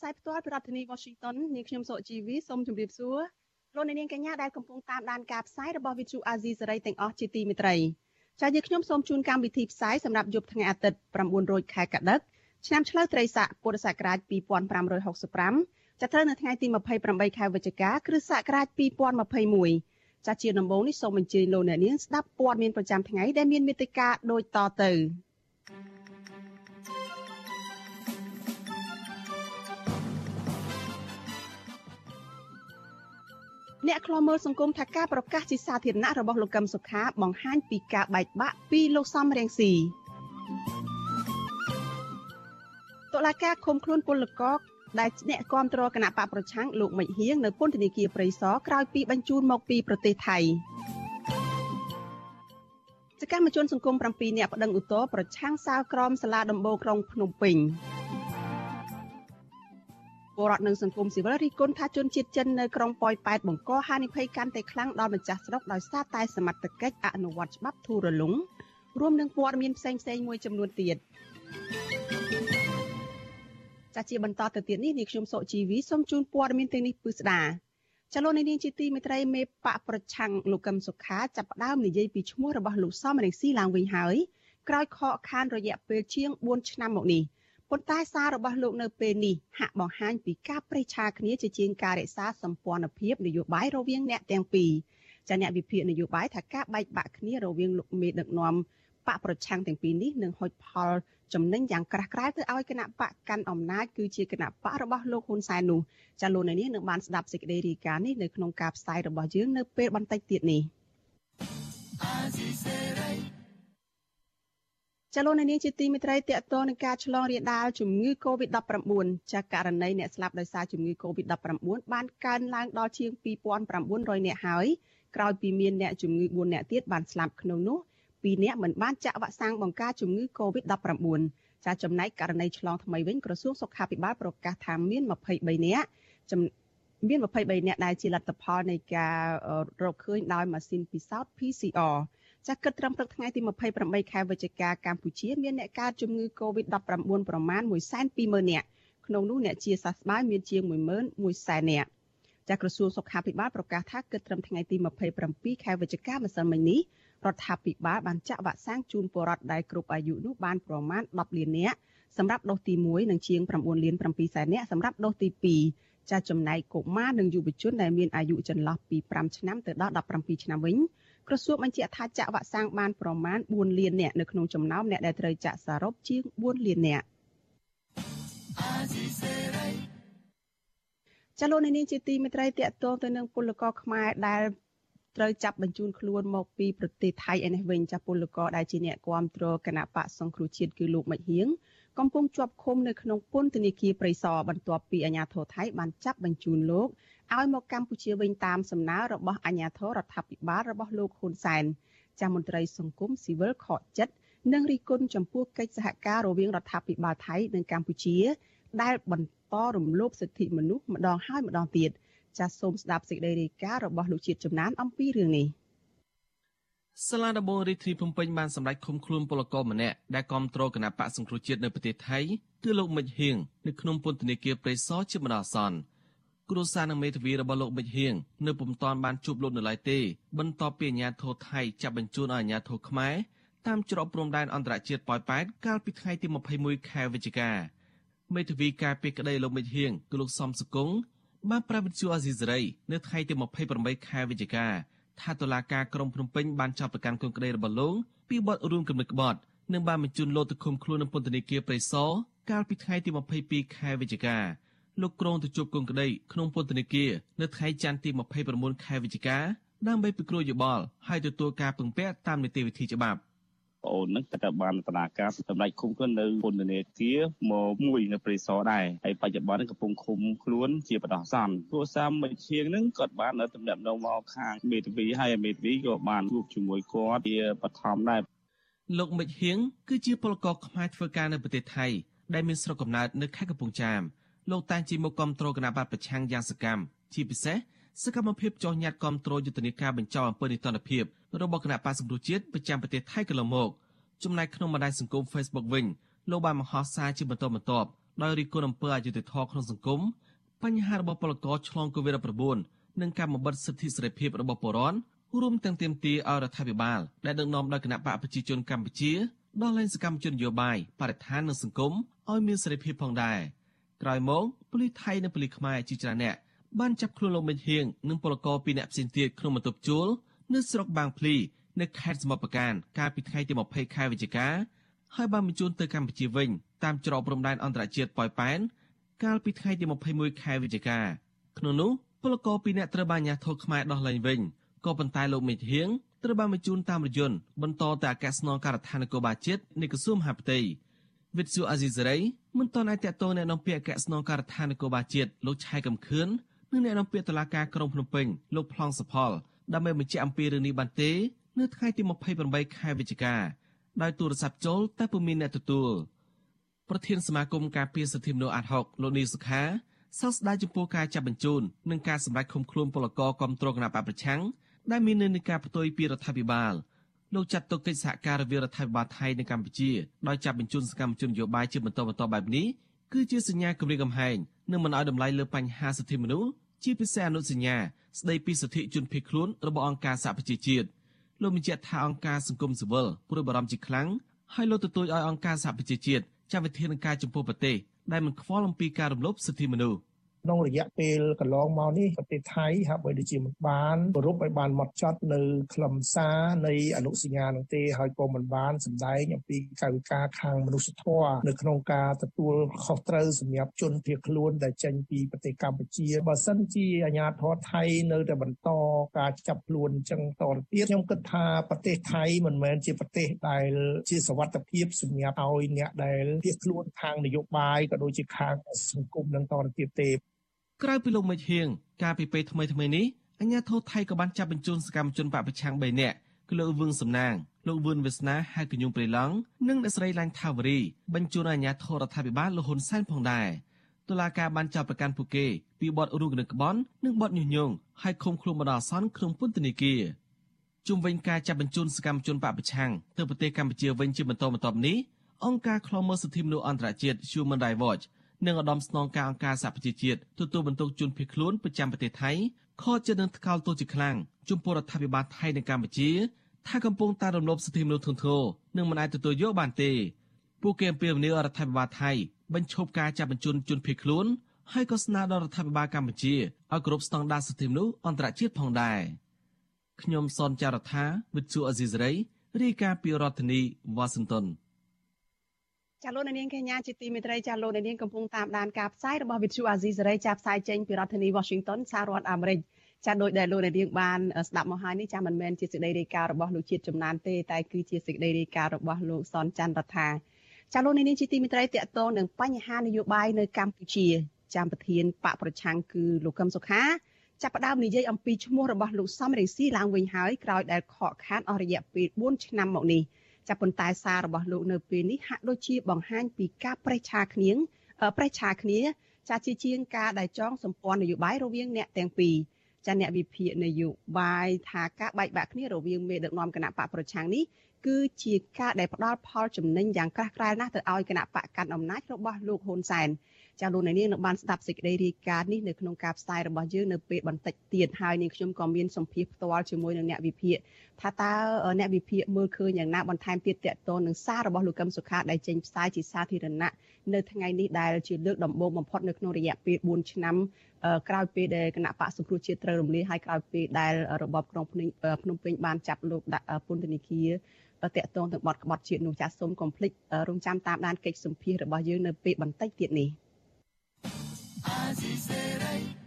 ផ្សាយផ្ទាល់ពីរដ្ឋធានី Washington នាងខ្ញុំសុជីវីសូមជម្រាបសួរលោកអ្នកនាងកញ្ញាដែលកំពុងតាមដានការផ្សាយរបស់ Vuthu Azizi Serai ទាំងអស់ជាទីមេត្រីចា៎យើងខ្ញុំសូមជូនកម្មវិធីផ្សាយសម្រាប់យប់ថ្ងៃអាទិត្យ9រោចខែកដិកឆ្នាំឆ្លូវត្រីស័កពុរសករាជ2565ចាប់ត្រូវនៅថ្ងៃទី28ខែវិច្ឆិកាគ្រិស្តសករាជ2021ចា៎ជាដំបូងនេះសូមអញ្ជើញលោកអ្នកនាងស្ដាប់ព័ត៌មានប្រចាំថ្ងៃដែលមានមេត្តាដូចតទៅ អ្នកខ្លោមើលសង្គមថាការប្រកាសជាសាធារណៈរបស់លោកកឹមសុខាបង្ហាញពីការបែកបាក់ពីលោកសំរៀងស៊ីតុលាការឃុំខ្លួនពលករដែលអ្នកគាំទ្រគណៈបកប្រឆាំងលោកមិចហៀងនៅពន្ធនាគារព្រៃសរក្រោយពីបញ្ជូនមកពីប្រទេសថៃសកម្មជនសង្គម7នាក់ប្តឹងឧទ្ធរប្រឆាំងសាលក្រមសាលាដំបូងក្រុងភ្នំពេញ ពលរដ្ឋនិងសង្គមស៊ីវិលរិះគន់ថាជនជាតិចិននៅក្រុងប៉ោយប៉ែតបង្កហានិភ័យកាន់តែខ្លាំងដល់ម្ចាស់ស្រុកដោយសារតែសមត្ថកិច្ចអនុវត្តច្បាប់ធូររលុងរួមនឹងព័ត៌មានផ្សេងផ្សេងមួយចំនួនទៀតចាជាបន្តទៅទៀតនេះនាងខ្ញុំសុជីវីសូមជូនព័ត៌មានទាំងនេះពិស្ដាចលនានាងជាទីមេត្រីមេបកប្រឆាំងលោកកឹមសុខាចាប់ផ្ដើមនិយាយពីឈ្មោះរបស់លោកសំរងស៊ីឡើងវិញហើយក្រោយខកខានរយៈពេលជាង4ឆ្នាំមកនេះ ប៉ុន្តែសាររបស់លោកនៅពេលនេះហាក់បង្ហាញពីការប្រេះឆាគ្នាជាជាងការរក្សាសម្ព័ន្ធភាពនយោបាយរវាងអ្នកទាំងពីរចាអ្នកវិភាគនយោបាយថាការបែកបាក់គ្នារវាងលោកមេដឹកនាំបកប្រឆាំងទាំងពីរនេះនឹងហុចផលចំណេញយ៉ាងក្រាស់ក្រែលទៅឲ្យគណៈបកកាន់អំណាចគឺជាគណៈបករបស់លោកហ៊ុនសែននោះចាលោកនៅនេះនឹងបានស្ដាប់សេចក្តីរាយការណ៍នេះនៅក្នុងការផ្សាយរបស់យើងនៅពេលបន្តិចទៀតនេះ ចលនានេះជាទីមេត្រីតកតនឹងការឆ្លងរាលដាលជំងឺ Covid-19 ចាករណីអ្នកស្លាប់ដោយសារជំងឺ Covid-19 បានកើនឡើងដល់ជាង2900នាក់ហើយក្រោយពីមានអ្នកជំងឺ4នាក់ទៀតបានស្លាប់ក្នុងនោះ2នាក់មិនបានចាក់វ៉ាក់សាំងបង្ការជំងឺ Covid-19 ចាចំណែកករណីឆ្លងថ្មីវិញក្រសួងសុខាភិបាលប្រកាសថាមាន23នាក់មាន23នាក់ដែលជាលទ្ធផលនៃការរកឃើញដោយម៉ាស៊ីនពិសោធន៍ PCR ចាស់គិតត្រឹមព្រឹកថ្ងៃទី28ខែវិច្ឆិកាកម្ពុជាមានអ្នកកើតជំងឺ Covid-19 ប្រមាណ120,000នាក់ក្នុងនោះអ្នកជាសះស្បើយមានជាង11,000នាក់ចាស់ក្រសួងសុខាភិបាលប្រកាសថាគិតត្រឹមថ្ងៃទី27ខែវិច្ឆិកាម្សិលមិញនេះរដ្ឋាភិបាលបានចាក់វ៉ាក់សាំងជូនពលរដ្ឋដែលគ្រប់អាយុនោះបានប្រមាណ10លាននាក់សម្រាប់ដូសទី1និងជាង9លាន7សែននាក់សម្រាប់ដូសទី2ចាចំណែកកុមារនិងយុវជនដែលមានអាយុចន្លោះពី5ឆ្នាំទៅដល់17ឆ្នាំវិញ ក្រសួងបញ្ជាក់ថាចាក់វ៉ាក់សាំងបានប្រមាណ4លាននាក់នៅក្នុងចំណោមអ្នកដែលត្រូវចាក់សរុបជាង4លាននាក់ចលនានេះជាទីមេត្រីតកតងទៅនឹងពលករខ្មែរដែលត្រូវចាប់បញ្ជូនខ្លួនមកពីប្រទេសថៃឯនេះវិញចាពលករដែលជាអ្នកគាំទ្រគណៈបកសង្គ្រោះជាតិគឺលោកមិចហៀង កំពុងជាប់ឃុំនៅក្នុងពន្ធនាគារព្រៃសរបន្ទាប់ពីអាជ្ញាធរថៃបានចាប់បញ្ជូនលោកឲ្យមកកម្ពុជាវិញតាមសំណើរបស់អាជ្ញាធររដ្ឋាភិបាលរបស់លោកហ៊ុនសែនចាស់មន្ត្រីសង្គមស៊ីវិលខកចិត្តនិងរិះគន់ចំពោះកិច្ចសហការរវាងរដ្ឋាភិបាលថៃនិងកម្ពុជា ដែលបន្តរំលោភសិទ្ធិមនុស្សម្ដងហើយម្ដងទៀតចាសសូមស្ដាប់សេចក្តីរាយការណ៍របស់លោកជាតិចំណានអំពីរឿងនេះ សាលាដំបងរាជធានីភ្នំពេញបានសម្រេចឃុំខ្លួនពលករម្នាក់ដែលគាំទ្រគណៈបកសង្គ្រោះជាតិនៅប្រទេសថៃគឺលោកមិចហៀងនៅក្នុងពន្ធនាគារព្រៃសរជាបណ្ដោះអាសន្នគ្រួសារនិងមេធាវីរបស់លោកមិចហៀងនៅពុំទាន់បានជួបលោកនៅឡើយទេបន្ទាប់ពីអាជ្ញាធរថៃចាប់បញ្ជូនឲ្យអាជ្ញាធរខ្មែរតាមច្រកព្រំដែនអន្តរជាតិប៉ោយប៉ែតកាលពីថ្ងៃទី21ខែវិច្ឆិកាមេធាវីការពីក្តីលោកមិចហៀងគឺលោកសំសកុងបានប្រាប់វិទ្យុអាស៊ីសេរីនៅថ្ងៃទី28ខែវិច្ឆិកា ថាតុលាការក្រុងភ្នំពេញបានចាប់ប្រកាន់គុំក្តីរបស់លោកពីបទរួមគំនិតក្បត់និងបានបញ្ជូនលោកទៅឃុំខ្លួននៅពន្ធនាគារព្រៃសរកាលពីថ្ងៃទី22ខែវិច្ឆិកាលោកក្រុងទៅជួបគុំក្តីក្នុងពន្ធនាគារនៅថ្ងៃច័ន្ទទី29ខែវិច្ឆិកាដើម្បីពិគ្រោះយោបល់ហើយទទួលការពឹងពាក់តាមនីតិវិធីច្បាប់ ប្អូននឹងតែបានដំណើរការសម្រាប់ឃុំខ្លួននៅពន្ធនាគារមកមួយនៅព្រៃសរដែរហើយបច្ចុប្បន្នកំពុងឃុំខ្លួនជាបដោះសន្នគ្រួសារមួយឈៀងនឹងគាត់បាននៅតំណែងមកខាងមេធាវីហើយមេធាវីក៏បានជួបជាមួយគាត់ជាបឋមដែរលោកមិចហៀងគឺជាពលករខ្មែរធ្វើការនៅប្រទេសថៃដែលមានស្រុកកំណើតនៅខេត្តកំពង់ចាមលោកតែងជាមកគ្រប់គ្រងគណៈបកប្រឆាំងយ៉ាងសកម្មជាពិសេស សកម្មភាពចោះញ៉ាត់គ្រប់គ្រងយុទ្ធនាការបញ្ចោអំពើនីតិរដ្ឋភាពរបស់គណៈបកសង្គ្រោះជាតិប្រចាំប្រទេសថៃកន្លងមកចំណែកក្នុងបណ្ដាញសង្គម Facebook វិញលោកបានបង្ហោះសារជាបន្តបន្ទាប់ដោយរិះគន់អំពើអយុត្តិធម៌ក្នុងសង្គមបញ្ហារបស់ពលករឆ្លង COVID-19 និងការបំបិទសិទ្ធិសេរីភាពរបស់ពលរដ្ឋរួមទាំងទាមទារឲ្យរដ្ឋាភិបាលដែលដឹកនាំដោយគណៈបកប្រជាជនកម្ពុជាដោះលែងសកម្មជននយោបាយបរិស្ថាននិងសង្គមឲ្យមានសេរីភាពផងដែរក្រោយមកប៉ូលីសថៃនិងប៉ូលីសខ្មែរជាច្រើនអ្នក បានចាប់ខ្លួនលោកមិញហៀងនិងពលករពីរអ្នកផ្សេងទៀតក្នុងបន្ទប់ជួលនៅស្រុកបាងភ្លីនៅខេត្តសមុទ្រប្រការកាលពីថ្ងៃទី20ខែវិច្ឆិកាហើយបានបញ្ជូនទៅកម្ពុជាវិញតាមច្រកព្រំដែនអន្តរជាតិប៉ោយប៉ែនកាលពីថ្ងៃទី21ខែវិច្ឆិកាក្នុងនោះពលករពីរអ្នកត្រូវបានអាជ្ញាធរខ្មែរដោះលែងវិញក៏ប៉ុន្តែលោកមិញហៀងត្រូវបានបញ្ជូនតាមរយន្តបន្តទៅអគ្គស្នងការដ្ឋាននគរបាលជាតិនៃក្រសួងមហាផ្ទៃវិទ្យុអាស៊ីសេរីមិនទាន់អាចតតងแนะនាំពាក្យអគ្គស្នងការដ្ឋាននគរបាលជាតិលោកឆៃកំខឿន និងអ្នកនាំពាក្យតុលាការក្រុងភ្នំពេញលោកប្លង់សផលដើម្បីបញ្ជាក់អំពីរឿងនេះបានទេនៅថ្ងៃទី28ខែវិច្ឆិកាដោយទូរស័ព្ទចូលតែពុំមានអ្នកទទួលប្រធានសមាគមការពារសិទ្ធិមនុស្សអាត់ហុកលោកនីសុខាសោកស្ដាយចំពោះការចាប់បញ្ជូននិងការសម្ដែងឃុំខ្លួនពលករគាំទ្រគណៈបកប្រឆាំងដែលមាននៅនៃការផ្ទុយពីរដ្ឋាភិបាលលោកចាត់ទុកកិច្ចសហការរវាងរដ្ឋាភិបាលថៃនិងកម្ពុជាដោយចាប់បញ្ជូនសកម្មជននយោបាយជាបន្តបន្ទាប់បែបនេះគឺជាសញ្ញាគម្រាមកំហែងនិងមិនឲ្យតម្លៃលើបញ្ហាសិទ្ធិមនុស្ស ជាពិសេសអនុសញ្ញាស្ដីពីសិទ្ធិជនភៀសខ្លួនរបស់អង្គការសហប្រជាជាតិលោកបញ្ជាក់ថាអង្គការសង្គមស៊ីវិលព្រួយបារម្ភជាខ្លាំងហើយលោកទទូចឲ្យអង្គការសហប្រជាជាតិចាត់វិធានការចំពោះប្រទេសដែលមិនខ្វល់អំពីការរំលោភសិទ្ធិមនុស្ស ក្នុងរយៈពេលកន្លងមកនេះប្រទេសថៃហាក់បីដូចជាមិនបានគោរពឲ្យបានម៉ត់ចត់នៅខ្លឹមសារនៃអនុសញ្ញានោះទេហើយក៏មិនបានសម្ដែងអំពីកាយវិការខាងមនុស្សធម៌នៅក្នុងការទទួលខុសត្រូវសម្រាប់ជនភៀសខ្លួនដែលចេញពីប្រទេសកម្ពុជាបើសិនជាអាជ្ញាធរថៃនៅតែបន្តការចាប់ខ្លួនអញ្ចឹងតទៅទៀតខ្ញុំគិតថាប្រទេសថៃមិនមែនជាប្រទេសដែលជាសវត្ថភាពសម្រាប់ឲ្យអ្នកដែលភៀសខ្លួនខាងនយោបាយក៏ដូចជាខាងសង្គមនឹងតទៅទៀតទេ ក្រៅពីលោកមិចហៀងកាលពីពេលថ្មីថ្មីនេះអាញាធរថៃក៏បានចាប់បញ្ជូនសកម្មជនបពប្រឆាំង3នាក់គឺលោកវឿងសំណាងលោកវឿនវាសនាហៅកញ្ញូងព្រៃឡង់និងអ្នកស្រីឡាញ់ថាវរីបញ្ជូនអាញាធររដ្ឋាភិបាលលោកហ៊ុនសែនផងដែរតុលាការបានចាប់ប្រកាន់ពួកគេពីបទរੂកនឹងក្បន់និងបទញុះញង់ឲ្យឃុំខ្លួនបណ្ដោះអាសន្នក្នុងពន្ធនាគារជុំវិញការចាប់បញ្ជូនសកម្មជនបពប្រឆាំងទៅប្រទេសកម្ពុជាវិញជាបន្តបន្ទាប់នេះអង្គការឃ្លាំមើលសិទ្ធិមនុស្សអន្តរជាតិ Human Rights Watch និងឧត្តមស្នងការអង្គការសហប្រជាជាតិទទួលបន្ទុកជនភៀសខ្លួនប្រចាំប្រទេសថៃខកចិត្តនឹងថ្កោលទោសជាខ្លាំងចំពោះរដ្ឋាភិបាលថៃនិងកម្ពុជាថាកំពុងតែរំលោភសិទ្ធិមនុស្សធ្ងន់ធ្ងរនិងមិនអាចទទួលយកបានទេពួកគេអំពាវនាវរដ្ឋាភិបាលថៃបញ្ឈប់ការចាប់បញ្ជូនជនភៀសខ្លួនហើយក៏ស្នើដល់រដ្ឋាភិបាលកម្ពុជាឲ្យគោរពស្តង់ដារសិទ្ធិមនុស្សអន្តរជាតិផងដែរខ្ញុំសនចាររថាវិទ្យុអេស៊ីសរ៉ៃរាយការណ៍ពីរដ្ឋធានីវ៉ាស៊ីនតោន ចាលោកនាងកញ្ញាជាទីមេត្រីចាលោកនាងកំពុងតាមដានការផ្សាយរបស់វិទ្យុអាស៊ីសេរីចាផ្សាយចេញពីរដ្ឋធានី Washington សហរដ្ឋអាមេរិកចាដោយដែលលោកនាងបានស្ដាប់មកហើយនេះចាមិនមែនជាសេចក្តីរាយការណ៍របស់លោកជាតិចំណានទេតែគឺជាសេចក្តីរាយការណ៍របស់លោកសនច័ន្ទរដ្ឋាចាលោកនាងជាទីមេត្រីតកតងនឹងបញ្ហានយោបាយនៅកម្ពុជាចាំប្រធានបកប្រឆាំងគឺលោកកឹមសុខាចាប់ផ្ដើមនិយាយអំពីឈ្មោះរបស់លោកសំរងស៊ីឡើងវិញហើយក្រោយដែលខកខានអស់រយៈពេល4ឆ្នាំមកនេះ។ ចាប់ប៉ុន្តែសាររបស់លោកនៅពេលនេះហាក់ដូចជាបង្ហាញពីការប្រេះឆាគ្នាប្រេះឆាគ្នាចាជាជាងការដែលចងសម្ព័ន្ធនយោបាយរវាងអ្នកទាំងពីរចាអ្នកវិភាគនយោបាយថាការបែកបាក់គ្នារវាងមេដឹកនាំគណៈបកប្រឆាំងនេះ គឺជាការដែលផ្ដល់ផលចំណេញយ៉ាងក្រាស់ក្រែលណាស់ទៅឲ្យគណៈបកកាន់អំណាចរបស់លោកហ៊ុនសែនចាលោកនាងនឹងបានស្ដាប់សេចក្តីរាយការណ៍នេះនៅក្នុងការផ្សាយរបស់យើងនៅពេលបន្តិចទៀតហើយនាងខ្ញុំក៏មានសម្ភារផ្ទាល់ជាមួយនឹងអ្នកវិភាគថាតើអ្នកវិភាគមើលឃើញយ៉ាងណាបន្ថែមទៀតតកតនឹងសាររបស់លោកកឹមសុខាដែលចេញផ្សាយជាសាធារណៈនៅថ្ងៃនេះដែលជាលើកដំបូងបំផុតនៅក្នុងរយៈពេល4ឆ្នាំក្រោយពេលដែលគណៈបកសង្គ្រោះជាតិត្រូវរំលាយហើយក្រោយពេលដែលរបបក្រុងភ្នំភ្នំពេញបានចាប់លោកដាក់ពន្ធនាគារតកតងទាំងបទក្បត់ជាតិនោះចាសសូមកុំភ្លេចរងចាំតាមដានកិច្ចសម្ភាររបស់យើងនៅពេលបន្តិចទៀតនេះ។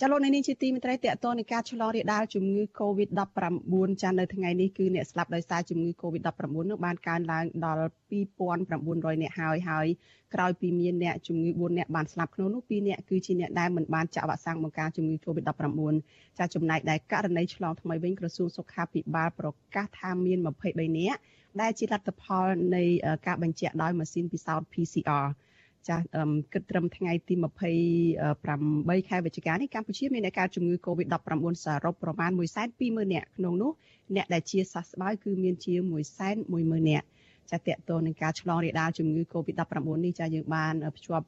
ចាលោកនេះជាទីមេត្រីតកតនៃការឆ្លងរាលដាលជំងឺ Covid-19 ចានៅថ្ងៃនេះគឺអ្នកស្លាប់ដោយសារជំងឺ Covid-19 នោះបានកើនឡើងដល់2900អ្នកហើយហើយក្រោយពីមានអ្នកជំងឺ4អ្នកបានស្លាប់ក្នុងនោះ2អ្នកគឺជាអ្នកដែលមិនបានចាក់វ៉ាក់សាំងបង្ការជំងឺ Covid-19 ចាចំណែកដែលករណីឆ្លងថ្មីវិញក្រសួងសុខាភិបាលប្រកាសថាមាន23អ្នកដែលជាលទ្ធផលនៃការបញ្ជាក់ដោយម៉ាស៊ីនពិសោធន៍ PCR ចាស់គិតត្រឹមថ្ងៃទី28ខែវិច្ឆិកានេះកម្ពុជាមានអ្នកកើតជំងឺ Covid-19 សរុបប្រមាណ120,000នាក់ក្នុងនោះអ្នកដែលជាសះស្បើយគឺមានជា110,000នាក់ចាតកតនឹងការឆ្លងរាលដាលជំងឺ Covid-19 នេះចាយើងបានភ្ជាប់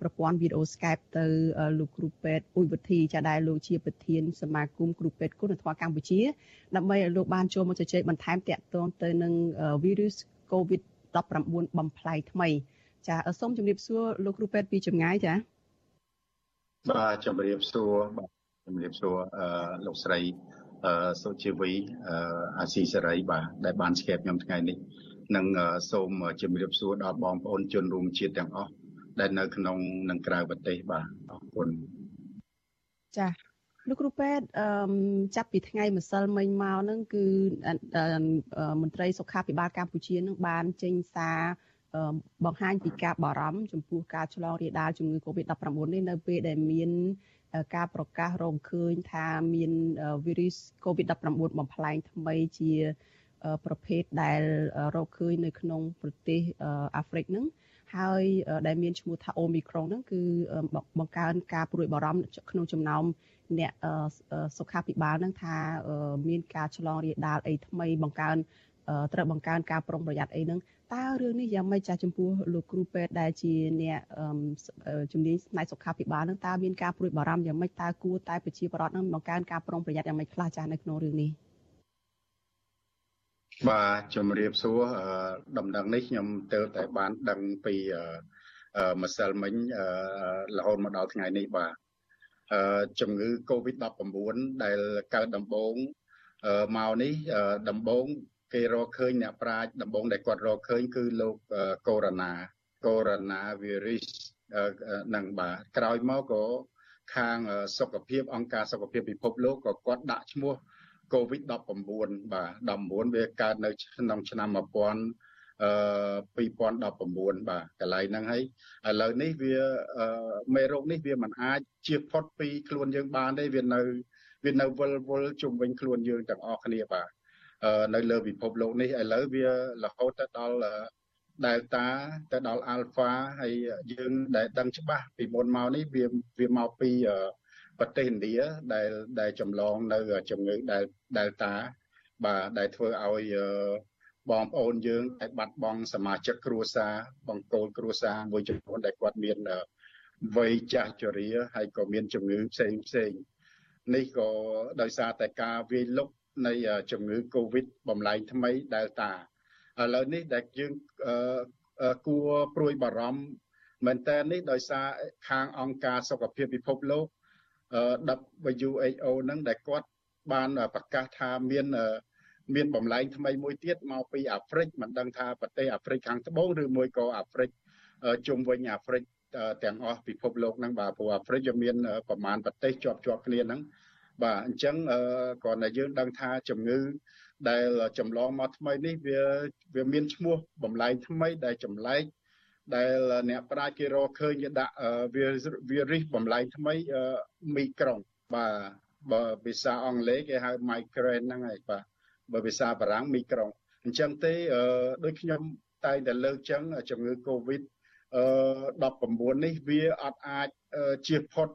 ប្រព័ន្ធវីដេអូ Skype ទៅលោកគ្រូពេទ្យអ៊ុយវិធីចាដែលលោកជាប្រធានសមាគមគ្រូពេទ្យគុណធម៌កម្ពុជាដើម្បីឲ្យលោកបានចូលមកជជែកបន្ថែមតកតងទៅនឹង virus COVID-19 បំផ្លែងថ្មី ចាសូមជម្រាបសួរលោកគ្រូពេទ្យពីចម្ងាយចាបាទជម្រាបសួរបាទជម្រាបសួរអឺលោកស្រីអឺសុជីវីអឺអាស៊ីសេរីបាទដែលបានស្គាល់ខ្ញុំថ្ងៃនេះនិងសូមជម្រាបសួរដល់បងប្អូនជនរួមជាតិទាំងអស់ដែលនៅក្នុងនិងក្រៅប្រទេសបាទអរគុណចាលោកគ្រូពេទ្យអឺចាប់ពីថ្ងៃម្សិលមិញមកហ្នឹងគឺមន្ត្រីសុខាភិបាលកម្ពុជានឹងបានចេញសារ បង្ហាញពីការបារម្ភចំពោះការឆ្លងរាលដាលជំងឺ Covid-19 នេះនៅពេលដែលមានការប្រកាសរកឃើញថាមាន virus Covid-19 បំផ្លែងថ្មីជាប្រភេទដែលរកឃើញនៅក្នុងប្រទេសអាហ្វ្រិកហ្នឹងហើយដែលមានឈ្មោះថា Omicron ហ្នឹងគឺបង្កើនការព្រួយបារម្ភក្នុងចំណោមអ្នកសុខាភិបាលហ្នឹងថាមានការឆ្លងរាលដាលអីថ្មីបង្កើនត្រូវបង្កើនការប្រុងប្រយ័ត្នអីហ្នឹង តើរឿងនេះយ៉ាងម៉េចចាស់ចំពោះលោកគ្រូពេទ្យដែលជាអ្នកជំនាញផ្នែកសុខាភិបាលនឹងតើមានការព្រួយបារម្ភយ៉ាងម៉េចតើគួរតែប្រជាពលរដ្ឋនឹងបង្កើនការប្រុងប្រយ័ត្នយ៉ាងម៉េចខ្លះចាស់នៅក្នុងរឿងនេះបាទជំរាបសួរដំណឹងនេះខ្ញុំទៅតែបានដឹងពីម្សិលមិញរហូតមកដល់ថ្ងៃនេះបាទជំងឺ Covid-19 ដែលកើតដំបូងមកនេះដំបូង គេរកឃើញអ្នកប្រាជ្ញដំបងដែលគាត់រកឃើញគឺលោកកូរ៉ូណាកូរ៉ូណាវីរុសនឹងបាទក្រោយមកក៏ខាងសុខភាពអង្គការសុខភាពពិភពលោកក៏គាត់ដាក់ឈ្មោះ COVID-19 បាទ19វាកើតនៅក្នុងឆ្នាំ1000អឺ2019បាទកន្លែងហ្នឹងហើយឥឡូវនេះវាមេរោគនេះវាមិនអាចជៀសផុតពីខ្លួនយើងបានទេវានៅវានៅវិលវល់ជុំវិញខ្លួនយើងទាំងអស់គ្នាបាទ នៅលើពិភពលោកនេះឥឡូវវារហូតទៅដល់ Delta ទៅដល់ Alpha ហើយយើងដែលដឹងច្បាស់ពីមុនមកនេះវាវាមកពីប្រទេសឥណ្ឌាដែលដែលចម្លងនៅជំងឺ Delta បាទដែលធ្វើឲ្យបងប្អូនយើងដែលបាត់បង់សមាជិកគ្រួសារបង្គោលគ្រួសារមួយចំនួនដែលគាត់មានវ័យចាស់ជរាហើយក៏មានជំងឺផ្សេងផ្សេងនេះក៏ដោយសារតែការវាយលុក នៃជំងឺ Covid បំលែងថ្មី Delta ឥឡូវនេះដែលយើងគួរព្រួយបារម្ភមែនតើនេះដោយសារខាងអង្គការសុខភាពពិភពលោក WHO នឹងដែលគាត់បានប្រកាសថាមានមានបំលែងថ្មីមួយទៀតមកពីអាហ្វ្រិកមិនដឹងថាប្រទេសអាហ្វ្រិកខាងត្បូងឬមួយក៏អាហ្វ្រិកជុំវិញអាហ្វ្រិកទាំងអស់ពិភពលោកហ្នឹងបាទព្រោះអាហ្វ្រិកវាមានប្រមាណប្រទេសជាប់ជាប់គ្នាហ្នឹង បាទអញ្ចឹងគ្រាន់តែយើងដឹងថាជំងឺដែលចម្លងមកថ្មីនេះវាវាមានឈ្មោះបំលែងថ្មីដែលចម្លែកដែលអ្នកប្រាជ្ញគេរកឃើញគេដាក់វារិសបំលែងថ្មីមីក្រុងបាទបើភាសាអង់គ្លេសគេហៅ migraine ហ្នឹងហើយបាទបើភាសាបារាំងមីក្រុងអញ្ចឹងទេដូចខ្ញុំតែងតែលើកចឹងជំងឺ Covid អឺ19នេះវាអត់អាចជៀសផុត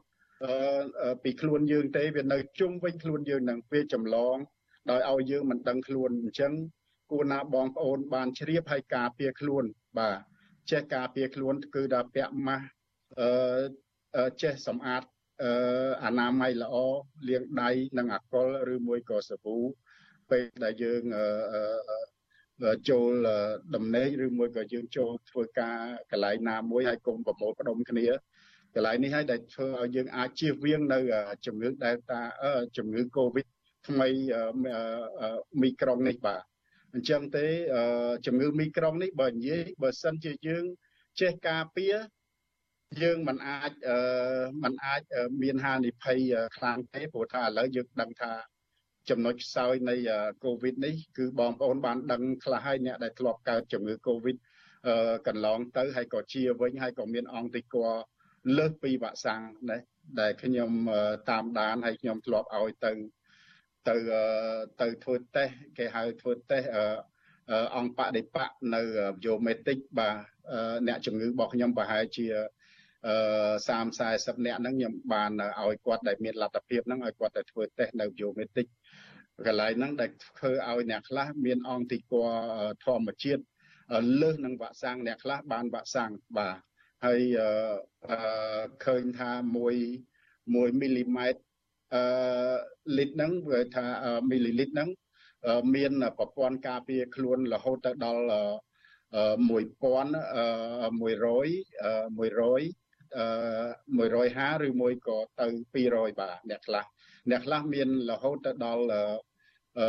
ពីខ្លួនយើងទេវានៅជុំវិញខ្លួនយើងនឹងពេលចម្លងដោយឲ្យយើងមិនដឹងខ្លួនអញ្ចឹងគួរណាបងប្អូនបានជ្រាបហើយការពារខ្លួនបាទចេះការពារខ្លួនគឺដល់ពាក់ម៉ាស់អឺចេះសម្អាតអឺអនាម័យល្អលាងដៃនិងអាល់កុលឬមួយក៏សាប៊ូពេលដែលយើងអឺចូលដំណេកឬមួយក៏យើងចូលធ្វើការកន្លែងណាមួយហើយកុំប្រមូលផ្ដុំគ្នា កន្លែងនេះហើយដែលធ្វើឲ្យយើងអាចជៀសវាងនៅជំងឺ Delta ជំងឺ Covid ថ្មីមីក្រុងនេះបាទអញ្ចឹងទេជំងឺមីក្រុងនេះបើនិយាយបើសិនជាយើងចេះការពារយើងមិនអាចអឺមិនអាចមានហានិភ័យខ្លាំងទេព្រោះថាឥឡូវយើងដឹងថាចំណុចខ្សោយនៃកូវីដនេះគឺបងប្អូនបានដឹងខ្លះហើយអ្នកដែលធ្លាប់កើតជំងឺកូវីដអឺកន្លងទៅហើយក៏ជាវិញហើយក៏មានអង្គតិក លើសពីវ៉ាក់សាំងណាដែលខ្ញុំតាមដានហើយខ្ញុំធ្លាប់ឲ្យទៅទៅទៅធ្វើតេស្តគេហៅធ្វើតេស្តអង្គបដិបកនៅ biometric បាទអ្នកជំងឺរបស់ខ្ញុំប្រហែលជាអឺ30 40នាក់ហ្នឹងខ្ញុំបានឲ្យគាត់ដែលមានលទ្ធភាពហ្នឹងឲ្យគាត់ទៅធ្វើតេស្តនៅ biometric កន្លែងហ្នឹងដែលធ្វើឲ្យអ្នកខ្លះមានអង្គទីគធម្មជាតិលើសនឹងវ៉ាក់សាំងអ្នកខ្លះបានវ៉ាក់សាំងបាទ ហើយអឺឃើញថា1 1មីលីម៉ែត្រអឺលីត្រហ្នឹងវាថាមីលីលីត្រហ្នឹងមានប្រព័ន្ធការពារខ្លួនរហូតទៅដល់1100 100 150ឬមួយក៏ទៅ200បាទអ្នកខ្លះអ្នកខ្លះមានរហូតទៅដល់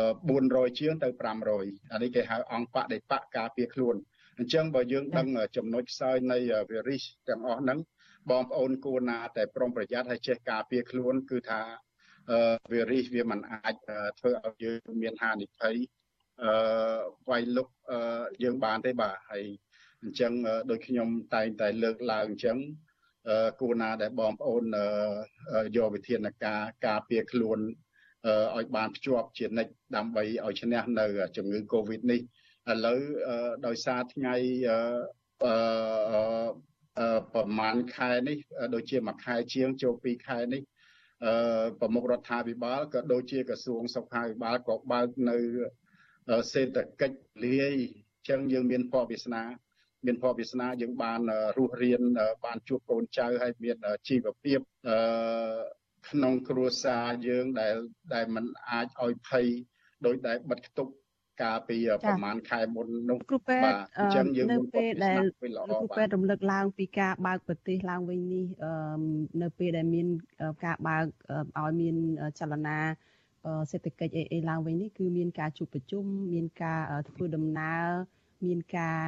400ជាងទៅ500អានេះគេហៅអង្គបដិបកការពារខ្លួន អញ្ចឹងបើយើងដឹងចំណុចខ្សោយនៃវីរុសទាំងអស់ហ្នឹងបងប្អូនគួរណាតែប្រុងប្រយ័ត្នហើយចេះការពារខ្លួនគឺថាវីរុសវាមិនអាចធ្វើឲ្យយើងមានហានិភ័យអឺវាយលុកយើងបានទេបាទហើយអញ្ចឹងដូចខ្ញុំតែងតែលើកឡើងអញ្ចឹងគួរណាដែលបងប្អូនយកវិធានការការពារខ្លួនឲ្យបានភ្ជាប់ជានិច្ចដើម្បីឲ្យឈ្នះនៅជំងឺ Covid នេះ ឥឡូវដោយសារថ្ងៃអឺប្រហែលខែនេះដូចជាមួយខែជាងចូល2ខែនេះអឺប្រមុខរដ្ឋាភិបាលក៏ដូចជាក្រសួងសុខាភិបាលក៏បើកនៅសេដ្ឋកិច្ចលាយអញ្ចឹងយើងមានពរវាសនា មានពរវាសនាយើងបានរស់រៀនបានជួបកូនចៅហើយមានជីវភាពអឺក្នុងគ្រួសារយើងដែលដែលมันអាចឲ្យភ័យដោយដែលបិទគប់ កាលពីប្រហែលខែមុននោះគ្រូពេទ្យអញ្ចឹងយើងនៅពេលដែលគ្រូពេទ្យរំលឹកឡើងពីការបើកប្រទេសឡើងវិញនេះនៅពេលដែលមានការបើកឲ្យមានចលនាសេដ្ឋកិច្ចអីអីឡើងវិញនេះគឺមានការជួបប្រជុំមានការធ្វើដំណើរមានការ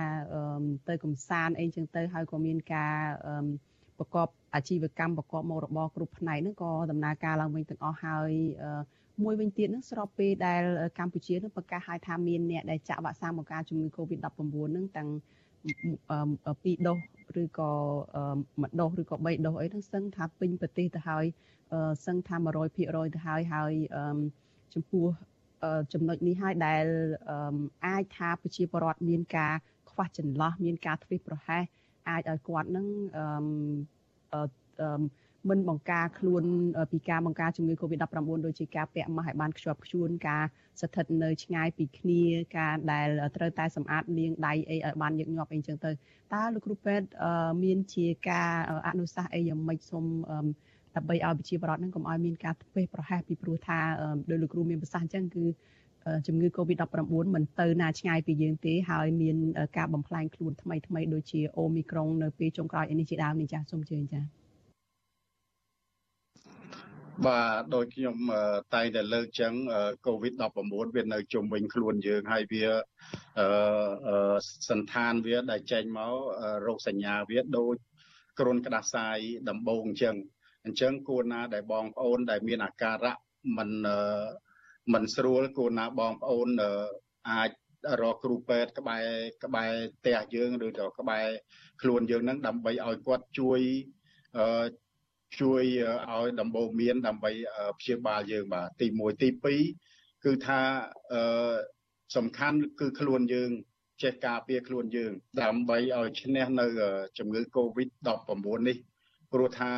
ទៅកំសាន្តអីចឹងទៅហើយក៏មានការប្រកបអាជីវកម្មប្រកបមុខរបរគ្រប់ផ្នែកហ្នឹងក៏ដំណើរការឡើងវិញទាំងអស់ហើយ មួយវិញទៀតហ្នឹងស្របពេលដែលកម្ពុជានឹងប្រកាសឲ្យថាមានអ្នកដែលចាក់វ៉ាក់សាំងបង្ការជំងឺ Covid-19 ហ្នឹងទាំង2ដូសឬក៏មួយដូសឬក៏3ដូសអីហ្នឹងសឹងថាពេញប្រទេសទៅហើយសឹងថា100%ទៅហើយហើយចំពោះចំណុចនេះហើយដែលអាចថាប្រជាពលរដ្ឋមានការខ្វះចន្លោះមានការធ្វេសប្រហែសអាចឲ្យគាត់នឹងអឺ មិនបង្ការខ្លួនពីការបង្ការជំងឺ Covid-19 ដូចជាការពាក់ម៉ាស់ឲ្យបានខ្ជាប់ខ្ជួនការស្ថិតនៅឆ្ងាយពីគ្នាការដែលត្រូវតែសម្អាតលាងដៃអីឲ្យបានញឹកញាប់អីចឹងទៅតើលោកគ្រូពេទ្យមានជាការអនុសាសន៍អីយ៉ាងម៉េចសូមដើម្បីឲ្យប្រជាពលរដ្ឋនឹងកុំឲ្យមានការធ្វេសប្រហែសពីព្រោះថាដោយលោកគ្រូមានប្រសាសន៍អញ្ចឹងគឺជំងឺ Covid-19 មិនទៅណាឆ្ងាយពីយើងទេហើយមានការបំផ្លាញខ្លួនថ្មីថ្មីដូចជាអូមីក្រុងនៅពេលចុងក្រោយនេះជាដើមនេះចាសូមជឿចា បាទដូចខ្ញុំតែងតែលើកចឹង COVID-19 វានៅជុំវិញខ្លួនយើងហើយវាអឺសន្តានវាដែលចេញមករោគសញ្ញាវាដូចគ្រុនក្តាស់សាយដំបងអញ្ចឹងអញ្ចឹងគួរណាដែលបងប្អូនដែលមានអាការៈមិនមិនស្រួលគួរណាបងប្អូនអាចរកគ្រូពេទ្យក្បែរក្បែរផ្ទះយើងឬក៏ក្បែរខ្លួនយើងហ្នឹងដើម្បីឲ្យគាត់ជួយអឺ ជួយឲ្យដំបូងមានដើម្បីព្យាបាលយើងបាទទី1ទី2គឺថាអឺសំខាន់គឺខ្លួនយើងចេះការពារខ្លួនយើងដើម្បីឲ្យឈ្នះនៅជំងឺ Covid-19 នេះព្រោះថា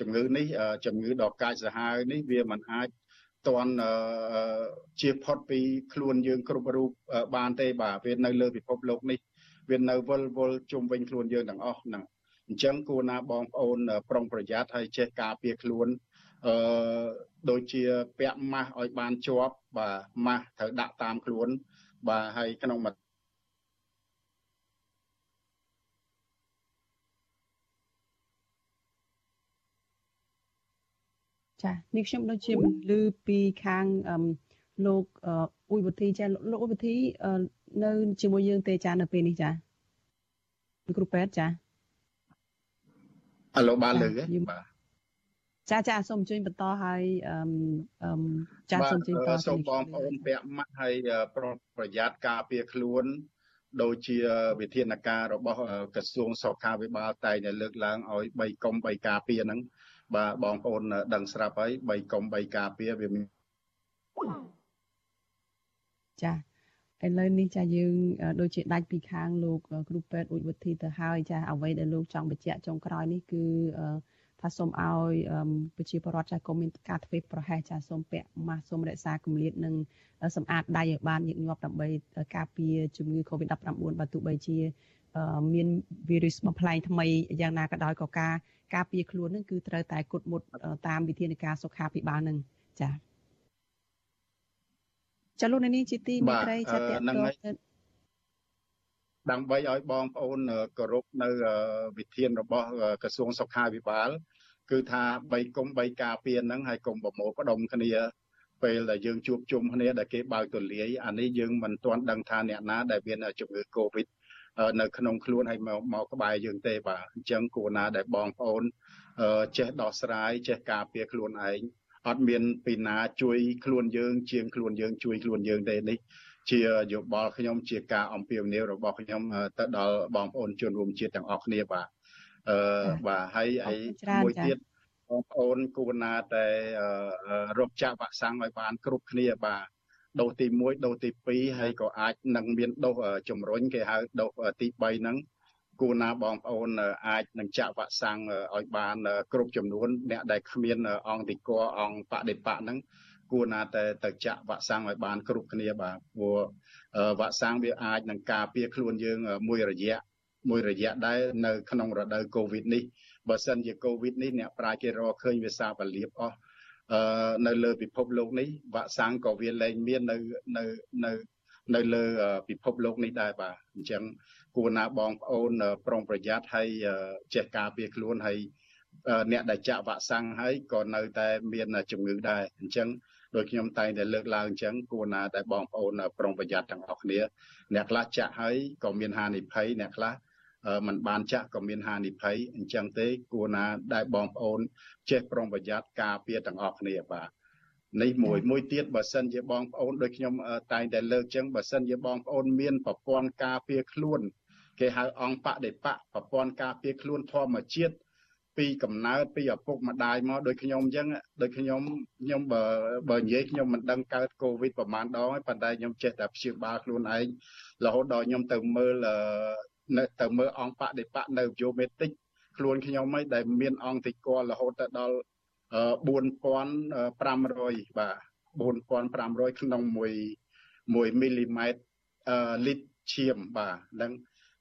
ជំងឺនេះជំងឺដ៏កាចសាហាវនេះវាមិនអាចតន់ជាផុតពីខ្លួនយើងគ្រប់រូបបានទេបាទវានៅលើពិភពលោកនេះវានៅវិលវល់ជុំវិញខ្លួនយើងទាំងអស់ហ្នឹង អញ្ចឹងគួរណាបងប្អូនប្រុងប្រយ័ត្នហើយចេះការពារខ្លួនអឺដូចជាពាក់ម៉ាស់ឲ្យបានជាប់បាទម៉ាស់ត្រូវដាក់តាមខ្លួន បាទហើយក្នុងមួយចានេះខ្ញុំដូចជាឮពីខាងលោកអ៊ុយវុធីចាលោកអ៊ុយវុធីនៅជាមួយយើងទេចានៅពេលនេះចាគ្រូពេទ្យចា ឥឡូវបានលើទេបាទចាចាសូមអញ្ជើញបន្តហើយអឺអឺចាសូមអញ្ជើញបន្តសូមបងប្អូនពាក់ម៉ាស់ហើយប្រុងប្រយ័ត្នការពារខ្លួន ដូចជាវិធានការរបស់ក្រសួងសុខាភិបាលតែងតែលើកឡើងឲ្យ3កុំ3ការពារហ្នឹងបាទបងប្អូនដឹងស្រាប់ហើយ3កុំ3ការពារវាចា ឥឡូវនេះចាយើងដូចជាដាច់ពីខាងលោកគ្រូពេទ្យអ៊ុចវុធីទៅហើយចាអ្វីដែលលោកចង់បញ្ជាក់ចុងក្រោយនេះគឺថាសូមឲ្យប្រជាពលរដ្ឋចាស់ក៏មានការធ្វើប្រហែសចាស់សូមពាក់ម៉ាស់សូមរក្សាគម្លាតនិងសម្អាតដៃឲ្យបានញឹកញាប់ដើម្បីការពារជំងឺ Covid-19 បើទោះបីជាមានវីរុសបំផ្លែងថ្មីយ៉ាងណាក៏ដោយក៏ការការពារខ្លួននឹងគឺត្រូវតែគត់មុតតាមវិធានការសុខាភិបាលនឹងចា៎ ចលនានេះជាទីមេត្រីចាតតទៅដើម្បីឲ្យបងប្អូនគោរពនៅវិធានរបស់ក្រសួងសុខាភិបាល គឺថា3គុំ3ការពារហ្នឹងហើយកុំប្រមូលផ្ដុំគ្នាពេលដែលយើងជួបជុំគ្នាដែលគេបើកទូលាយអានេះយើងមិនទាន់ដឹងថាអ្នកណាដែលមានជំងឺ Covid នៅក្នុងខ្លួនហើយមកមកក្បែរយើងទេបាទអញ្ចឹងគួរណាដែលបងប្អូនចេះដោះស្រាយចេះការពារខ្លួនឯង អត់មានពីណាជួយខ្លួនយើងជាងខ្លួនយើងជួយខ្លួនយើងទេនេះជាយោបល់ខ្ញុំជាការអំពាវនាវរបស់ខ្ញុំទៅដល់បងប្អូនជនរួមជាតិទាំងអស់គ្នាបាទអឺបាទហើយអីមួយទៀតបងប្អូនគួរណាតែរកចាក់វ៉ាក់សាំងឲ្យបានគ្រប់គ្នាបាទដូសទី1ដូសទី2ហើយក៏អាចនឹងមានដូសជំរុញគេហៅដូសទី3ហ្នឹង គួរណាបងប្អូនអាចនឹងចាក់វ៉ាក់សាំងឲ្យបានគ្រប់ចំនួនអ្នកដែលគ្មានអង្គតិកអង្គបដិបៈហ្នឹងគួរណាតែទៅចាក់វ៉ាក់សាំងឲ្យបានគ្រប់គ្នាបាទព្រោះវ៉ាក់សាំងវាអាចនឹងការពារខ្លួនយើងមួយរយៈមួយរយៈដែរនៅក្នុងរដូវកូវីដនេះបើសិនជាកូវីដនេះអ្នកប្រាជ្ញគេរកឃើញវាសាបលាបអស់អឺនៅលើពិភពលោកនេះវ៉ាក់សាំងក៏វាលែងមាននៅនៅនៅនៅលើពិភពលោកនេះដែរបាទអញ្ចឹង គួរណាបងប្អូនប្រុងប្រយ័ត្នហើយចេះការពារខ្លួនហើយអ្នកដែលចាក់វ៉ាក់សាំងហើយក៏នៅតែមានជំងឺដែរអញ្ចឹងដោយខ្ញុំតែងតែលើកឡើងអញ្ចឹងគួរណាតែបងប្អូនប្រុងប្រយ័ត្នទាំងអស់គ្នាអ្នកខ្លះចាក់ហើយក៏មានហានិភ័យអ្នកខ្លះมันបានចាក់ក៏មានហានិភ័យអញ្ចឹងទេគួរណាដែលបងប្អូនចេះប្រុងប្រយ័ត្នការពារទាំងអស់គ្នាបាទនេះមួយមួយទៀតបើសិនជាបងប្អូនដូចខ្ញុំតែងតែលើកចឹងបើសិនជាបងប្អូនមានប្រព័ន្ធការពារខ្លួន គេហៅអង្គបដិបៈប្រព័ន្ធការពារខ្លួនធម្មជាតិពីកំណើតពីឪពុកម្ដាយមកដូចខ្ញុំអញ្ចឹងដូចខ្ញុំខ្ញុំបើបើនិយាយខ្ញុំមិនដឹងកើតកូវីដប្រហែលដងហើយប៉ុន្តែខ្ញុំចេះតែព្យាបាលខ្លួនឯងរហូតដល់ខ្ញុំទៅមើលនៅទៅមើលអង្គបដិបៈនៅយូមេទិកខ្លួនខ្ញុំឯងដែលមានអង្គតិកលរហូតទៅដល់4500បាទ4500ក្នុង1 1មីលីម៉ែត្រលីត្រឈាមបាទហ្នឹង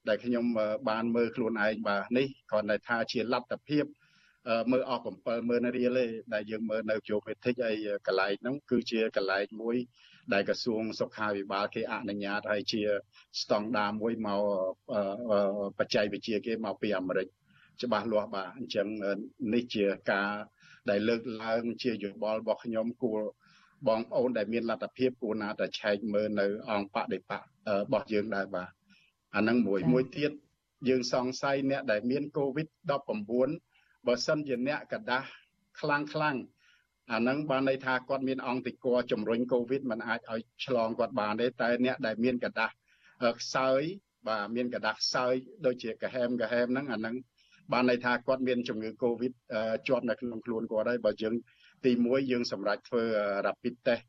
ដែលខ្ញុំបានមើលខ្លួនឯងបាទនេះគ្រាន់តែថាជាលទ្ធភាពមើលអស់70000រៀលទេដែលយើងមើលនៅជោមេតិចហើយកន្លែងហ្នឹងគឺជាកន្លែងមួយ ដែលក្រសួងសុខាភិបាលគេអនុញ្ញាតឲ្យជាស្តង់ដារមួយមកបច្ចេកវិទ្យាគេមកពីអាមេរិកច្បាស់លាស់បាទអញ្ចឹងនេះជាការដែលលើកឡើងជាយោបល់របស់ខ្ញុំគួរបងប្អូនដែលមានលទ្ធភាពគួរណាតែឆែកមើលនៅអង្គបដិបៈរបស់យើងដែរបាទ អានឹងមួយមួយទៀតយើងសង្ស័យអ្នកដែលមានកូវីដ19បើសិនជាអ្នកកដាស់ខ្លាំងខ្លាំងអានឹងបានន័យថាគាត់មានអង្គតិកោជំរុញកូវីដมันអាចឲ្យឆ្លងគាត់បានទេតែអ្នកដែលមានកដាស់ខ្សោយបាទមានកដាស់ខ្សោយដូចជាកាហែមកាហែមហ្នឹងអានឹងបានន័យថាគាត់មានជំងឺកូវីដជាប់នៅក្នុងខ្លួនគាត់ហើយបើយើងទី1យើងសម្រាប់ធ្វើ rapid test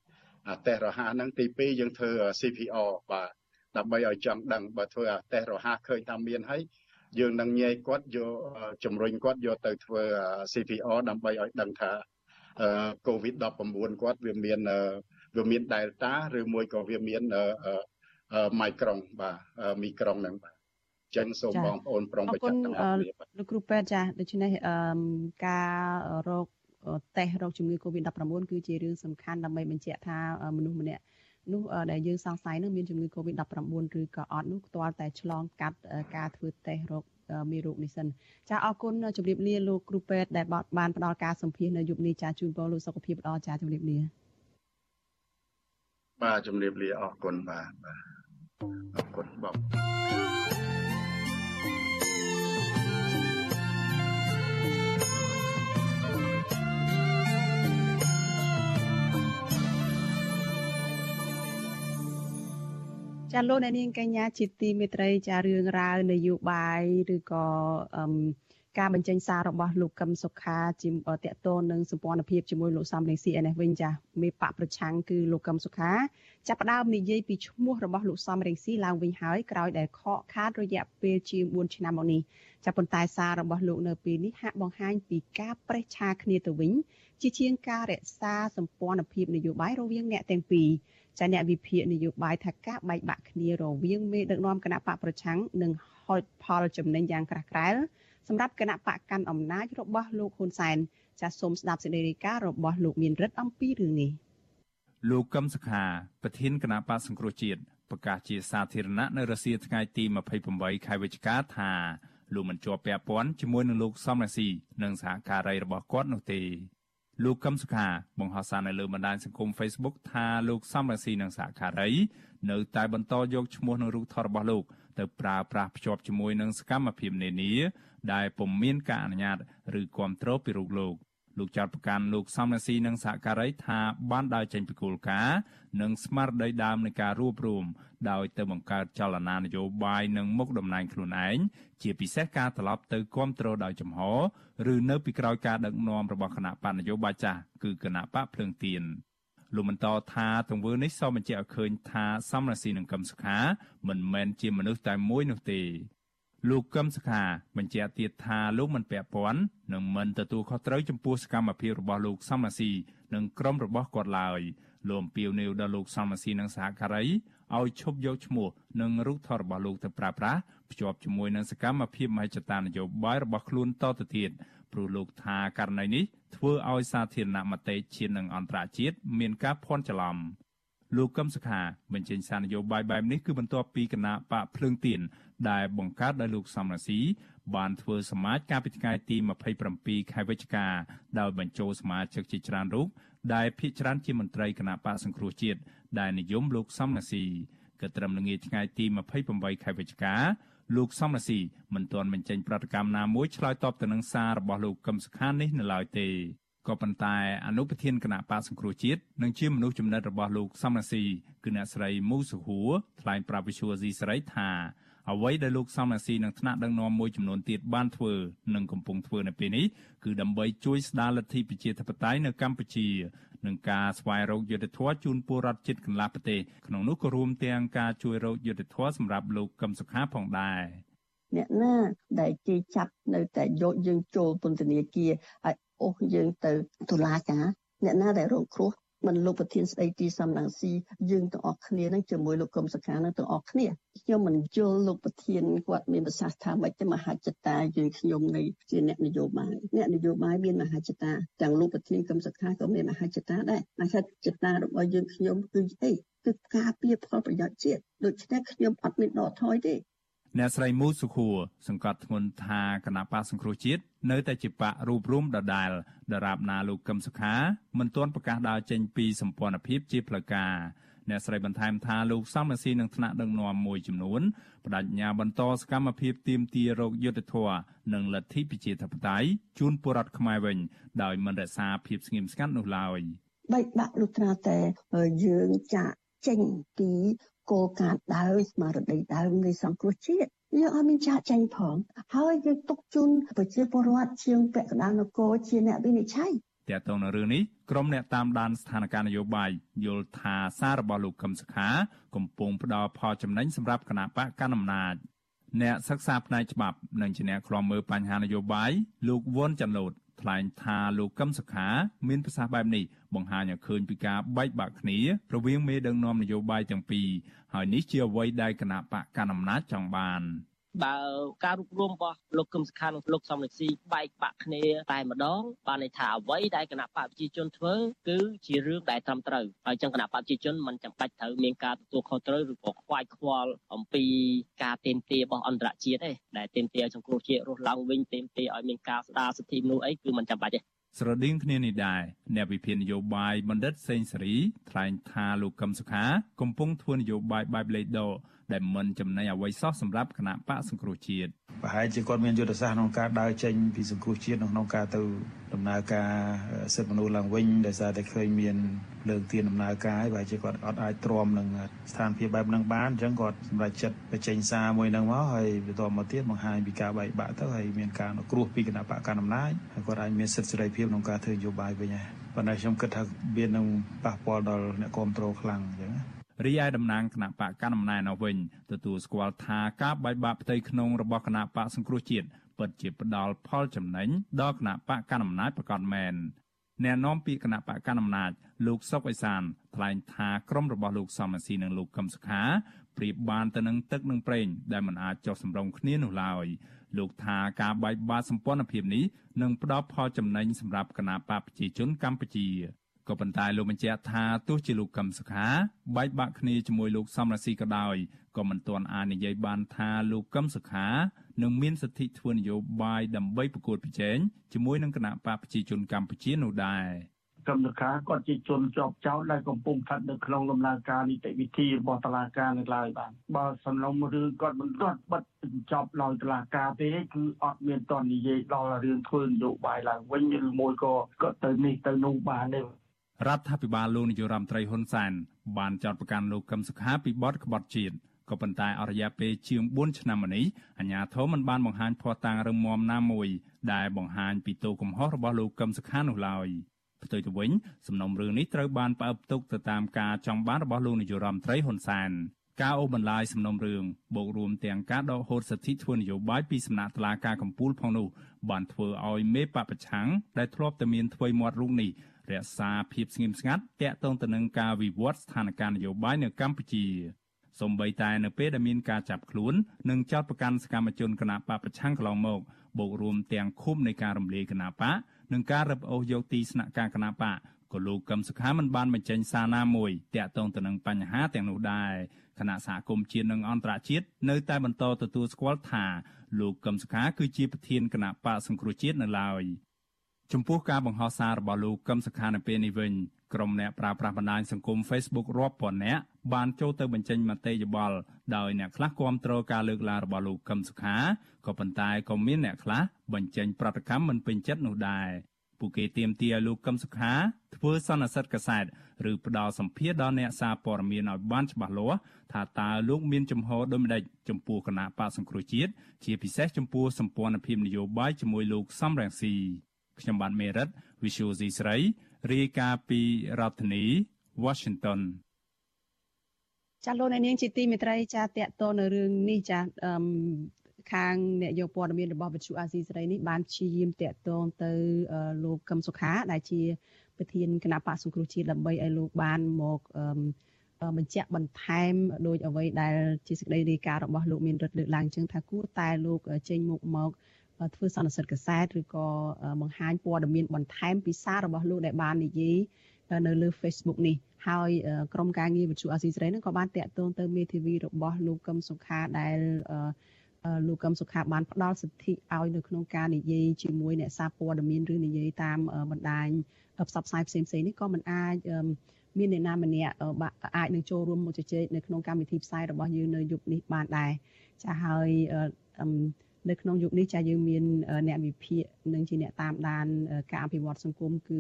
អាតេស្តរហ័សហ្នឹងទី2យើងធ្វើ CPR បាទ ដើម្បីឲ្យចង់ដឹងបើធ្វើអាតេស្តរហ័សឃើញថាមានហើយយើងនឹងញែកគាត់យកជំរុញគាត់យកទៅធ្វើ CPR ដើម្បីឲ្យដឹងថា COVID-19 គាត់វាមានវាមាន Delta ឬមួយក៏វាមាន Micron បាទ Micron ហ្នឹងបាទចឹងសូមបងប្អូនប្រុងប្រយ័ត្នទាំងអស់គ្នាលោកគ្រូពេទ្យចាដូច្នេះការរោគតេស្តរោគជំងឺ Covid-19 គឺជារឿងសំខាន់ដើម្បីបញ្ជាក់ថាមនុស្សម្នាក់ នោះដែលយើងសង្ស័យនឹងមានជំងឺ Covid-19 ឬក៏អត់នោះផ្ទាល់តែឆ្លងកាត់ការធ្វើតេស្តរោគមេរោគនេះសិនចាអរគុណជម្រាបលាលោកគ្រូពេទ្យដែលបានផ្ដល់ការសម្ភាសនៅយុគនេះចាជូនពរលោកសុខភាពល្អចាជម្រាបលាបាទជម្រាបលាអរគុណបាទបាទអរគុណបង ចាលោកអ្នកនាងកញ្ញាជាទីមេត្រីចារឿងរ៉ាវនយោបាយឬក៏អឺការបញ្ចេញសាររបស់លោកកឹមសុខាជាតកតននឹងសម្ព័ន្ធភាពជាមួយលោកសំរងស៊ីឯនេះវិញចាមេបកប្រឆាំងគឺលោកកឹមសុខាចាប់ផ្ដើមនិយាយពីឈ្មោះរបស់លោកសំរងស៊ីឡើងវិញហើយក្រោយដែលខកខាតរយៈពេលជាង4ឆ្នាំមកនេះចាប់ប៉ុន្តែសាររបស់លោកនៅពេលនេះហាក់បង្ហាញពីការប្រេះឆាគ្នាទៅវិញជាជាងការរក្សាសម្ព័ន្ធភាពនយោបាយរវាងអ្នកទាំងពីរ ចាអ្នកវិភាគនយោបាយថាការបែកបាក់គ្នារវាងមេដឹកនាំគណៈបកប្រឆាំងនិងហុចផលចំណេញយ៉ាងក្រាស់ក្រែលសម្រាប់គណៈបកកាន់អំណាចរបស់លោកហ៊ុនសែនចាសសូមស្ដាប់សេចក្តីរាយការណ៍របស់លោកមានរិទ្ធអំពីរឿងនេះលោកកឹមសុខាប្រធានគណៈបកសង្គ្រោះជាតិប្រកាសជាសាធារណៈនៅរសៀលថ្ងៃទី28ខែវិច្ឆិកាថាលោកមិនជាប់ពាក់ព័ន្ធជាមួយនឹងលោកសំរាស៊ីនិងសហការីរបស់គាត់នោះទេ លោកកឹមសុខាបង្ហោះសារនៅលើបណ្ដាញសង្គម Facebook ថាលោកសំរាស៊ីនិងសហការី នៅតែបន្តយកឈ្មោះនិងរូបថតរបស់លោកទៅប្រើប្រាស់ភ្ជាប់ជាមួយនឹងសកម្មភាពនានាដែលពុំមានការអនុញ្ញាត ឬគ្រប់គ្រងពីរូបលោក លោកចោតប្រកាន់លោកសំរាសីនិងសហការីថាបានដើរចេញពីគោលការណ៍និងស្មារតីដើមនៃការរួបរวมដោយទៅបង្កើតចលនានយោបាយនិងមុខតំណែងខ្លួនឯងជាពិសេសការត្រឡប់ទៅគ្រប់គ្រងដោយចំហឬនៅពីក្រោយការដឹកនាំរបស់គណៈបកនយោបាយចាស់គឺគណៈបកភ្លើងទៀនលោកបន្តថាទង្វើនេះសបញ្ជាក់ឲ្យឃើញថាសំរាសីនិងកឹមសុខាមិនមែនជាមនុស្សតែមួយនោះទេ លោកកឹមសុខាបញ្ជាក់ទៀតថាលោកមិនពាក់ព័ន្ធនិងមិនទទួលខុសត្រូវចំពោះសកម្មភាពរបស់លោកសំរាស៊ីនិងក្រុមរបស់គាត់ឡើយលោកអំពាវនាវដល់លោកសំរាស៊ីនិងសហការីឲ្យឈប់យកឈ្មោះនិងរូបថតរបស់លោកទៅប្រើប្រាស់ភ្ជាប់ជាមួយនឹងសកម្មភាពមហិច្ឆតានយោបាយរបស់ខ្លួនតទៅទៀតព្រោះលោកថាករណីនេះធ្វើឲ្យសាធារណមតិជាតិនិងអន្តរជាតិមានការភ័ន្តច្រឡំលោកកឹមសុខាបញ្ចេញសារនយោបាយបែបនេះគឺបន្ទាប់ពីគណៈបកភ្លើងទៀន ដែលបង្កើតដោយលោកសំរាស៊ីបានធ្វើសមាជកាលពីថ្ងៃទី27ខែវិច្ឆិកាដោយបញ្ចូលសមាជិកជាច្រើនរូបដែលភាគច្រើនជាមន្ត្រីគណៈបកសង្គ្រោះជាតិដែលនិយមលោកសំរាស៊ីក៏ត្រឹមល្ងាចថ្ងៃទី28ខែវិច្ឆិកាលោកសំរាស៊ីមិនទាន់បញ្ចេញប្រតិកម្មណាមួយឆ្លើយតបទៅនឹងសាររបស់លោកកឹមសុខានេះនៅឡើយទេក៏ប៉ុន្តែអនុប្រធានគណៈបកសង្គ្រោះជាតិនិងជាមនុស្សចំណិតរបស់លោកសំរាស៊ីគឺអ្នកស្រីមូសុហួរថ្លែងប្រាប់វិសុវស៊ីស្រីថា អ្វីដែលលោកសំរាសីនិងថ្នាក់ដឹកនាំមួយចំនួនទៀតបានធ្វើនិងកំពុងធ្វើនៅពេលនេះគឺដើម្បីជួយស្ដារលទ្ធិប្រជាធិបតេយ្យនៅកម្ពុជានឹងការស្វែងរកយុត្តិធម៌ជូនពលរដ្ឋជាតិកន្លះប្រទេសក្នុងនោះក៏រួមទាំងការជួយរកយុត្តិធម៌សម្រាប់លោកកឹមសុខាផងដែរអ្នកណាដែលគេចាប់នៅតែយកយើងចូលពន្ធនាគារឲ្យអូសយើងទៅតុលាការអ្នកណាដែលរងគ្រោះ មិនលោកប្រធានស្ដីទីសំរងស៊ីយើងទាំងអស់គ្នានឹងជាមួយលោកកឹមសុខានឹងទាំងអស់គ្នាខ្ញុំមិនយល់លោកប្រធានគាត់មានប្រសាសន៍ថាម៉េចទេមហាចតាយើងខ្ញុំនៃជាអ្នកនយោបាយអ្នកនយោបាយមានមហាចតាទាំងលោកប្រធានកឹមសុខាក៏មានមហាចតាដែរមហាចតារបស់យើងខ្ញុំគឺអីគឺការពារផលប្រយោជន៍ជាតិដូច្នេះខ្ញុំអត់មានដកថយទេ អ្នកស្រីមូសុខួរសង្កត់ធ្ងន់ថាគណៈបកសង្គ្រោះជាតិនៅតែជាបករូបរួមដដែលដរាបណាលោកកឹមសុខាមិនទាន់ប្រកាសដើរចេញពីសម្ព័ន្ធភាពជាផ្លូវការអ្នកស្រីបន្ថែមថាលោកសំរាស៊ីនឹងថ្នាក់ដឹកនាំមួយចំនួនបដិញ្ញាបន្តសកម្មភាពទៀមទារោគយុទ្ធធរនិងលទ្ធិប្រជាធិបតេយ្យជូនពលរដ្ឋខ្មែរវិញដោយមិនរក្សាភាពស្ងៀមស្ងាត់នោះឡើយបែកបាក់លុះត្រាតែយើងចាក់ចេញពី គោលការណ៍ដើមស្មារតីដើមនៃសង្គ្រោះជាតិយើងអត់មានចាក់ចែងផងហើយយើងទុកជូនប្រជាពលរដ្ឋជាងពាក់កណ្ដាលនគរជាអ្នកវិនិច្ឆ័យតើតើនៅរឿងនេះក្រុមអ្នកតាមដានស្ថានភាពនយោបាយយល់ថាសាររបស់លោកកឹមសុខា កំពុងផ្ដល់ផលចំណេញសម្រាប់គណៈបកកណ្ដាលអំណាចអ្នកសិក្សាផ្នែកច្បាប់និងជាអ្នកខ្លំមើលបញ្ហានយោបាយលោកវ៉ុនចាន់លូតថ្លែងថាលោកកឹមសុខា មានប្រសាសន៍បែបនេះបង្ហាញឲ្យឃើញពីការបែកបាក់គ្នារវាងមេដឹកនាំនយោបាយទាំងពីរ ហើយនេះជាអ្វីដែលគណៈបកកណ្ដាលអំណាចចង់បាន។បើការរួបរวมរបស់លោកកឹមសុខានិងលោកសំរងស៊ីបែកបាក់គ្នាតែម្ដងបានន័យថាអ្វីដែលគណៈបកប្រជាជនធ្វើគឺជារឿងដែលត្រឹមត្រូវហើយចឹងគណៈបកប្រជាជនមិនចាំបាច់ត្រូវមានការទទួលខុសត្រូវឬក៏ខ្វាយខ្វល់អំពីការទៀមទារបស់អន្តរជាតិទេដែលទៀមទាសង្គ្រោះជាតិរស់ឡើងវិញទៀមទាឲ្យមានការស្ដារសិទ្ធិមនុស្សអីគឺមិនចាំបាច់ទេ ស្រដៀងគ្នានេះដែរអ្នកវិភាគនយោបាយបណ្ឌិតសេងសេរីថ្លែងថាលោកកឹមសុខា កំពុងធ្វើនយោបាយបែបលេខដក ដែលមិនចំណេញអ្វីសោះសម្រាប់គណៈបកសង្គ្រោះជាតិប្រហែលជាគាត់មានយុទ្ធសាស្ត្រក្នុងការដើរចេញពីសង្គ្រោះជាតិក្នុងការទៅដំណើរការសិទ្ធិមនុស្សឡើងវិញដោយសារតែឃើញមានលើកទៀនដំណើរការហើយបើជាគាត់អត់អាចទ្រាំនឹងស្ថានភាពបែបហ្នឹងបានអញ្ចឹងគាត់សម្រេចចិត្តបញ្ចេញសារមួយហ្នឹងមកហើយបន្តមកទៀតបង្ហាញពីការបែកបាក់ទៅហើយមានការអនុគ្រោះពីគណៈបកកណ្ដាលអំណាចហើយគាត់អាចមានសិទ្ធិសេរីភាពក្នុងការធ្វើនយោបាយវិញហើយប៉ុន្តែខ្ញុំគិតថាវានឹងប៉ះពាល់ដល់អ្នកគ្រប់គ្រងខ្លាំងអញ្ចឹង រីឯតំណាងគណៈបកកណ្ដាលអំណាចនៅវិញទទួលស្គាល់ថាការបែកបាក់ផ្ទៃក្នុងរបស់គណៈបកសង្គ្រោះជាតិពិតជាផ្ដល់ផលចំណេញដល់គណៈបកកណ្ដាលអំណាចប្រកាសមែនអ្នកនាំពាក្យគណៈបកកណ្ដាលអំណាចលោកសុកអេសានថ្លែងថាក្រុមរបស់លោកសំរាសីនិងលោកកឹមសុខាប្រៀបបានទៅនឹងទឹកនិងប្រេងដែលមិនអាចចុះសម្រុងគ្នានោះឡើយលោកថាការបែកបាក់សម្ព័ន្ធភាពនេះនឹងផ្ដល់ផលចំណេញសម្រាប់គណៈបកប្រជាជនកម្ពុជា ក៏ប៉ុន្តែលោកបញ្ជាក់ថាទោះជាលោកកឹមសុខាបែកបាក់គ្នាជាមួយលោកសំរាសីក៏ដោយក៏មិនទាន់អាចនិយាយបានថាលោកកឹមសុខានឹងមានសិទ្ធិធ្វើនយោបាយដើម្បីប្រកួតប្រជែងជាមួយនឹងគណៈបកប្រជាជនកម្ពុជានោះដែរកម្មសខាគាត់ជាជនជាប់ចោតដែលកំពុងស្ថិតនៅក្នុងដំណើរការនីតិវិធីរបស់តុលាការនៅឡើយបាទបើសំណុំរឿងគាត់មិនទាន់បិទបញ្ចប់ដោយតុលាការទេគឺអត់មានតនិយាយដល់រឿងធ្វើនយោបាយឡើងវិញឬមួយក៏គាត់ទៅនេះទៅនោះបានទេ រដ្ឋាភិបាលលោកនាយរដ្ឋមន្ត្រីហ៊ុនសែនបានចោទប្រកាន់លោកកឹមសុខាពីបទក្បត់ជាតិក៏ប៉ុន្តែអរិយាពេលជាង4ឆ្នាំមកនេះអាជ្ញាធរមិនបានបង្ហាញភស្តុតាងរឹងមាំណាមួយដែលបង្ហាញពីទោសកំហុសរបស់លោកកឹមសុខានោះឡើយផ្ទុយទៅវិញសំណុំរឿងនេះត្រូវបានផ្អើបទុកទៅតាមការចង់បានរបស់លោកនាយរដ្ឋមន្ត្រីហ៊ុនសែនការអូសបន្លាយសំណុំរឿងបូករួមទាំងការដកហូតសិទ្ធិធ្វើនយោបាយពីសំណាក់តុលាការកំពូលផងនោះបានធ្វើឲ្យមេបពប្រឆាំងដែលធ្លាប់តែមានធ្វើមាត់រូបនេះ រក្សាភាពស្ងៀមស្ងាត់តាក់ទងទៅនឹងការវិវត្តស្ថានភាពនយោបាយនៅកម្ពុជាសម្បីតែនៅពេលដែលមានការចាប់ខ្លួននិងចោទប្រកាន់សកម្មជនគណបកប្រឆាំងកន្លងមកបូករួមទាំងឃុំនៃការរំលាយគណបកនិងការរឹបអូសយកទីស្នាក់ការគណបកក៏លោកកឹមសុខាមិនបានបញ្ចេញសារណាមួយតាក់ទងទៅនឹងបញ្ហាទាំងនោះដែរគណៈសហគមន៍ជាតិនិងអន្តរជាតិនៅតែបន្តទទួលស្គាល់ថាលោកកឹមសុខាគឺជាប្រធានគណៈបកសង្គ្រោះជាតិនៅឡើយ ចំពោះការបង្ហោះសាររបស់លោកកឹមសុខានៅពេលនេះវិញក្រុមអ្នកប្រើប្រាស់បណ្ដាញសង្គម Facebook រាប់ពាន់នាក់បានចូលទៅបញ្ចេញមតិយោបល់ដោយអ្នកខ្លះគាំទ្រការលើកឡើងរបស់លោកកឹមសុខាក៏ប៉ុន្តែក៏មានអ្នកខ្លះបញ្ចេញប្រតិកម្មមិនពេញចិត្តនោះដែរពួកគេទាមទារឲ្យលោកកឹមសុខាធ្វើសន្និសីទកាសែតឬផ្ដល់សម្ភារដល់អ្នកសារព័ត៌មានឲ្យបានច្បាស់លាស់ថាតើលោកមានចំហដូចម្ដេចចំពោះគណៈបកសង្គ្រោះជាតិជាពិសេសចំពោះសម្ព័ន្ធភាពនយោបាយជាមួយលោកសំរងស៊ី ខ្ញុំបាទមេរិត Visual C ស្រីរាយការណ៍ពីរដ្ឋធានី Washington ចាលោកអ្នកនាងជាទីមេត្រីចាតកតនៅរឿងនេះចាអឺខាងអ្នកយកព័ត៌មានរបស់វិទ្យុអាស៊ីសេរីនេះបានព្យាយាមតាក់ទងទៅលោកកឹមសុខា ដែលជាប្រធានគណៈបកសង្គ្រោះជាតិដើម្បីឲ្យលោកបានមកបញ្ជាក់បន្ថែមដោយអ្វីដែលជាសេចក្តីរាយការណ៍របស់លោកមានរដ្ឋលើកឡើងចឹងថាគួរតែលោកចេញមុខមក ធ្វើសន្និសីទកសែតឬក៏បង្ហាញព័ត៌មានបន្ថែមពីសាររបស់លោកដែលបាននិយាយនៅលើ Facebook នេះហើយក្រុមការងារវិទ្យុអាស៊ីសេរីនឹងក៏បានតាក់ទងទៅមេធាវីរបស់លោកកឹមសុខាដែលលោកកឹមសុខាបានផ្ដល់សិទ្ធិឲ្យនៅក្នុងការនិយាយជាមួយអ្នកសារព័ត៌មានឬនិយាយតាមបណ្ដាញផ្សព្វផ្សាយផ្សេងៗនេះក៏មិនអាចមានអ្នកណាម្នាក់អាចនឹងចូលរួមមកជជែកនៅក្នុងកម្មវិធីផ្សាយរបស់យើងនៅយុគនេះបានដែរចាហើយ នៅក្នុងយុគនេះចាយើងមានអ្នកវិភាគនិងជាអ្នកតាមដានការអភិវឌ្ឍសង្គមគឺ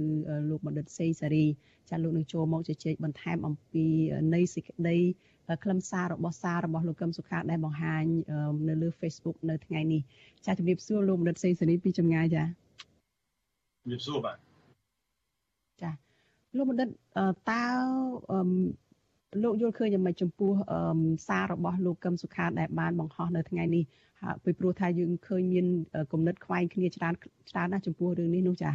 លោកបណ្ឌិតសេសារីចាលោកនឹងចូលមកជជែកបន្ថែមអំពីនៃសេចក្តីខ្លឹមសាររបស់សាររបស់លោកកឹមសុខាដែលបង្ហាញនៅលើ Facebook នៅថ្ងៃនេះចាជំរាបសួរលោកបណ្ឌិតសេសារីពីចម្ងាយចាជំរាបសួរបាទចាលោកបណ្ឌិតតើ លោកយល់ឃើញយ៉ាងម៉េចចំពោះសាររបស់លោកកឹមសុខាដែលបានបង្ហោះនៅថ្ងៃនេះពីព្រោះថាយើងឃើញមានគំនិតខ្វែងគ្នាច្រើនច្រើនណាស់ចំពោះរឿងនេះនោះចា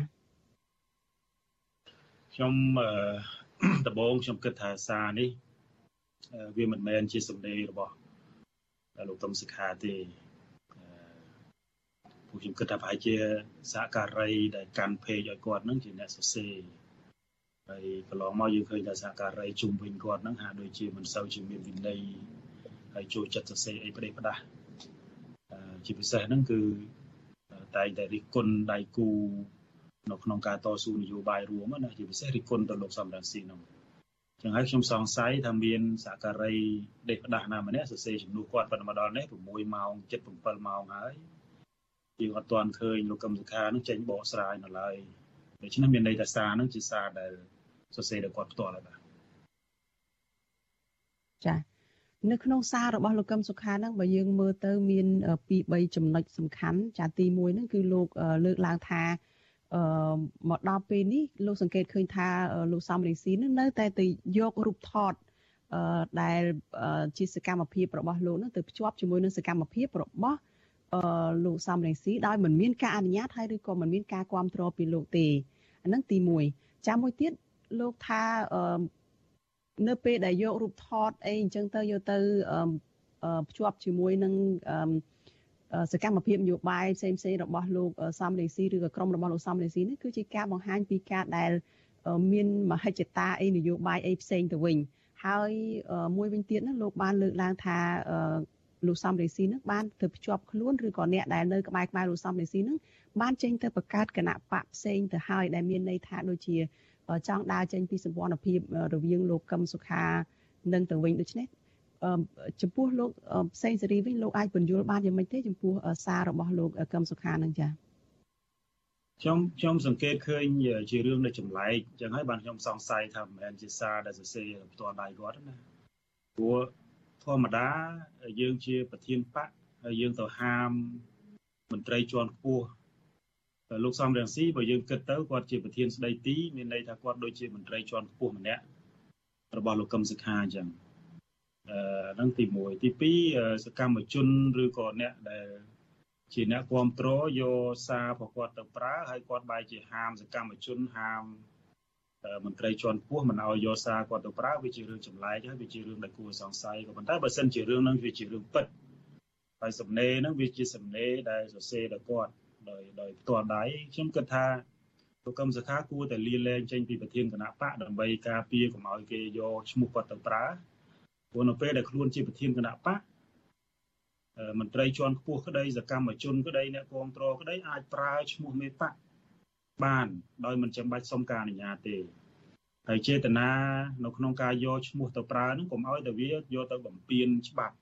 ខ្ញុំដំបូងខ្ញុំគិតថាសារនេះវាមិនមែនជាសម្ដីរបស់លោកកឹមសុខាទេពួកខ្ញុំគិតថាប្រហែលជាសហការីដែលកាន់ពេកឲ្យគាត់នឹងជាអ្នកសរសេរ ហើយកន្លងមកយើងឃើញថាសហការីជុំវិញគាត់ហ្នឹងហាក់ដូចជាមិនសូវជាមានវិន័យហើយចូលចិត្តសរសេរអីផ្ដេសផ្ដាស់ជាពិសេសហ្នឹងគឺតែងតែរិះគន់ដៃគូនៅក្នុងការតស៊ូនយោបាយរួមណាជាពិសេសរិះគន់ទៅលោកសំរងស៊ីហ្នឹងចឹងហើយខ្ញុំសង្ស័យថាមានសហការីដេកផ្ដាស់ណាម្នាក់សរសេរជំនួសគាត់ប៉ុន្តែមកដល់នេះ6ម៉ោង7 7ម៉ោងហើយយើងអត់ទាន់ឃើញលោកកឹមសុខានឹងចេញបកស្រាយនៅឡើយ ដូច្នេះមានន័យថាសារនឹងជាសារដែលសរសេរដោយគាត់ផ្ទាល់ហើយបាទចា៎នៅក្នុងសាររបស់លោកកឹមសុខាហ្នឹងបើយើងមើលទៅមានពី3ចំណុចសំខាន់ចាទី1ហ្នឹងគឺលោកលើកឡើងថាអឺមកដល់ពេលនេះលោកសង្កេតឃើញថាលោកសំរងស៊ីនឹងនៅតែទៅយករូបថតអឺដែលជាសកម្មភាពរបស់លោកនឹងទៅភ្ជាប់ជាមួយនឹងសកម្មភាពរបស់អឺលោកសំរងស៊ីដោយមិនមានការអនុញ្ញាតហើយឬក៏មិនមានការគ្រប់គ្រងពីលោកទេ អានឹងទី1ចាំមួយទៀតលោកថាអឺនៅពេលដែលយករូបថតអីអញ្ចឹងទៅយកទៅភ្ជាប់ជាមួយនឹងសកម្មភាពនយោបាយផ្សេងផ្សេងរបស់លោកសំរេស៊ីឬក៏ក្រុមរបស់លោកសំរេស៊ីនេះគឺជាការបង្ហាញពីការដែលមានមហិច្ឆតាអីនយោបាយអីផ្សេងទៅវិញហើយមួយវិញទៀតណាលោកបានលើកឡើងថាលោកសំរេស៊ីនឹងបានទៅភ្ជាប់ខ្លួនឬក៏អ្នកដែលនៅក្បែរក្បែរលោកសំរេស៊ីនឹង បានចេញទៅបង្កើតគណៈបកផ្សេងទៅហើយដែលមានន័យថាដូចជាចង់ដើរចេញពីសម្ព័ន្ធភាពរវាងលោកកឹមសុខានិងទៅវិញដូច្នេះចំពោះលោកផ្សេងសេរីវិញលោកអាចបញ្យល់បានយ៉ាងម៉េចទេចំពោះសាររបស់លោកកឹមសុខានឹងចា៎ខ្ញុំខ្ញុំសង្កេតឃើញជារឿងនៃចម្លែកអញ្ចឹងហើយបានខ្ញុំសង្ស័យថាមិនមែនជាសារដែលសរសេរផ្ទាល់ដៃគាត់ណាព្រោះធម្មតាយើងជាប្រធានបកហើយយើងទៅហាមមន្ត្រីជាន់ខ្ពស់ លោកសំរងស៊ីបើយើងគិតទៅគាត់ជាប្រធានស្ដីទីមានន័យថាគាត់ដូចជាមន្ត្រីជាន់ខ្ពស់ម្នាក់របស់លោកកឹមសុខាអញ្ចឹងអឺហ្នឹងទី1ទី2សកម្មជនឬក៏អ្នកដែលជាអ្នកគ្រប់គ្រងយកសាររបស់គាត់ទៅប្រើហើយគាត់បែរជាហាមសកម្មជនហាមមន្ត្រីជាន់ខ្ពស់មិនឲ្យយកសារគាត់ទៅប្រើវាជារឿងចម្លែកហើយវាជារឿងដែលគួរសង្ស័យក៏ប៉ុន្តែបើសិនជារឿងហ្នឹងវាជារឿងពិតហើយសំណេរហ្នឹងវាជាសំណេរដែលសរសេរដល់គាត់ ដោយដោយផ្ទាល់ដៃខ្ញុំគិតថាលោកកឹមសុខាគួរតែលាលែងចេញពីប្រធានគណៈបកដើម្បីការពារកុំឲ្យគេយកឈ្មោះគាត់ទៅប្រើព្រោះនៅពេលដែលខ្លួនជាប្រធានគណៈបកមន្ត្រីជាន់ខ្ពស់ក្តីសកម្មជនក្តីអ្នកគ្រប់គ្រងក្តីអាចប្រើឈ្មោះមេបកបានដោយមិនចាំបាច់សុំការអនុញ្ញាតទេហើយចេតនានៅក្នុងការយកឈ្មោះទៅប្រើហ្នឹងកុំឲ្យតែវាយកទៅបំពេញច្បាប់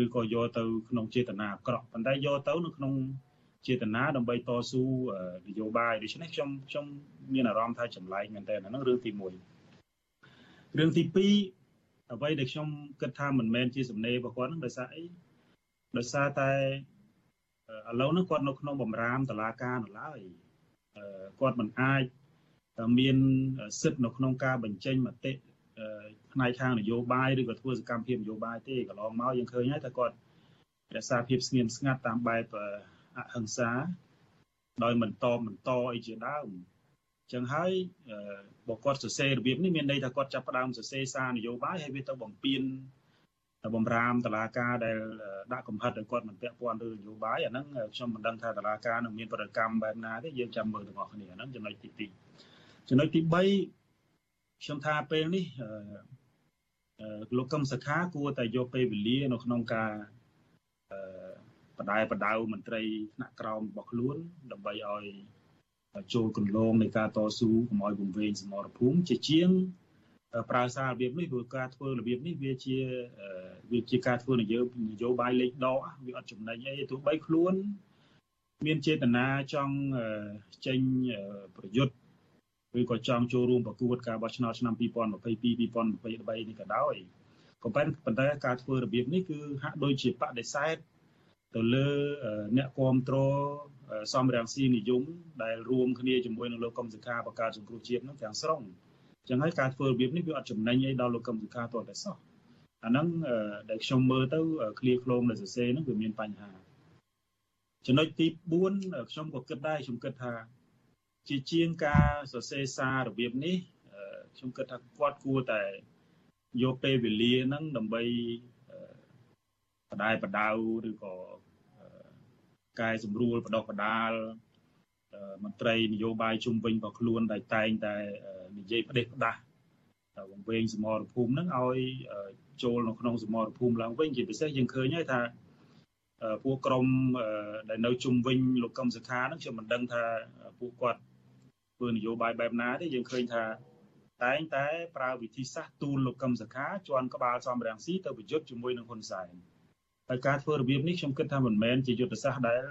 ឬក៏យកទៅក្នុងចេតនាអាក្រក់ប៉ុន្តែយកទៅនៅក្នុង ចេតនាដើម្បីតស៊ូនយោបាយដូច្នេះខ្ញុំខ្ញុំមានអារម្មណ៍ថាចម្លែកមែនតើហ្នឹងរឿងទី1រឿងទី2អ្វីដែលខ្ញុំគិតថាមិនមែនជាសំណេររបស់គាត់ហ្នឹងដោយសារអីដោយសារតែឥឡូវហ្នឹងគាត់នៅក្នុងបំរាមតឡាការនៅឡើយគាត់មិនអាចមានសិទ្ធិនៅក្នុងការបញ្ចេញមតិផ្នែកខាងនយោបាយឬក៏ធ្វើសកម្មភាពនយោបាយទេកន្លងមកយើងឃើញហើយថាគាត់រក្សាភាពស្ងៀមស្ងាត់តាមបែប អហិង្សា ដោយមិនតបមិនតអីជាដើមអញ្ចឹងហើយបើគាត់សរសេររបៀបនេះមានន័យថាគាត់ចាប់ផ្ដើមសរសេរសារនយោបាយហើយវាទៅបំពេញបំរាមតឡាការដែលដាក់កំហិតឲ្យគាត់មិនពាក់ព័ន្ធឬនយោបាយអាហ្នឹងខ្ញុំមិនដឹងថាតឡាការនឹងមានប្រតិកម្មបែបណាទេយើងចាំមើលទាំងអស់គ្នាហ្នឹងចំណុចទី2ចំណុចទី3ខ្ញុំថាពេលនេះលោកកឹមសខាគួរតែយកពេលវេលានៅក្នុងការ បដែបដៅមន្ត្រីថ្នាក់ក្រោមរបស់ខ្លួន ដើម្បីឲ្យចូលគន្លងនៃការតស៊ូកុំឲ្យវង្វេងសមរភូមិជាជាងប្រើសាររបៀបនេះព្រោះការធ្វើរបៀបនេះវាជាវាជាការធ្វើនយោនយោបាយលេខដកវាអត់ចំណេញអីទោះបីខ្លួន មានចេតនាចង់ចេញប្រយុទ្ធឬក៏ចង់ចូលរួមប្រកួតការបោះឆ្នោតឆ្នាំ2022 2023នេះក៏ដោយក៏ប៉ុន្តែការធ្វើរបៀបនេះគឺហាក់ដូចជាបដិសេធ ទៅលើអ្នកគ្រប់គ្រងសំរាំងស៊ីនិយមដែលរួមគ្នាជាមួយនឹងលោកកឹមសុខាបង្កើតសង្គ្រោះជាតិនឹងទាំងស្រុងចឹងហើយការធ្វើរបៀបនេះវាអត់ចំណេញអីដល់លោកកឹមសុខាតតែសោះអាហ្នឹងដែលខ្ញុំមើលទៅឃ្លាឃ្លោងនៅសរសេរហ្នឹងវាមានបញ្ហាចំណុចទី4ខ្ញុំក៏គិតដែរខ្ញុំគិតថា ជាជាងការសរសេរសាររបៀបនេះខ្ញុំគិតថាគាត់គួរតែយកពេលវេលាហ្នឹងដើម្បីបដាយបដៅឬក៏ កែសម្រួលបដោះបដាលមន្ត្រីនយោបាយជុំវិញរបស់ខ្លួនដែលតែងតែនិយាយផ្ដេសផ្ដាស់វង្វេងសមរភូមិហ្នឹងឲ្យចូលនៅក្នុងសមរភូមិឡើងវិញជាពិសេសយើងឃើញហើយថាពួកក្រមដែលនៅជុំវិញលោកកឹមសុខាហ្នឹងខ្ញុំមិនដឹងថាពួកគាត់ធ្វើនយោបាយបែបណាទេយើងឃើញថាតែងតែប្រើវិធីសាស្ត្រទូលលោកកឹមសុខាជន់ក្បាលសំរាំងស៊ីទៅប្រយុទ្ធជាមួយនឹងហ៊ុនសែន ហើយការធ្វើរបៀបនេះខ្ញុំគិតថាមិនមែនជាយុទ្ធសាស្ត្រដែល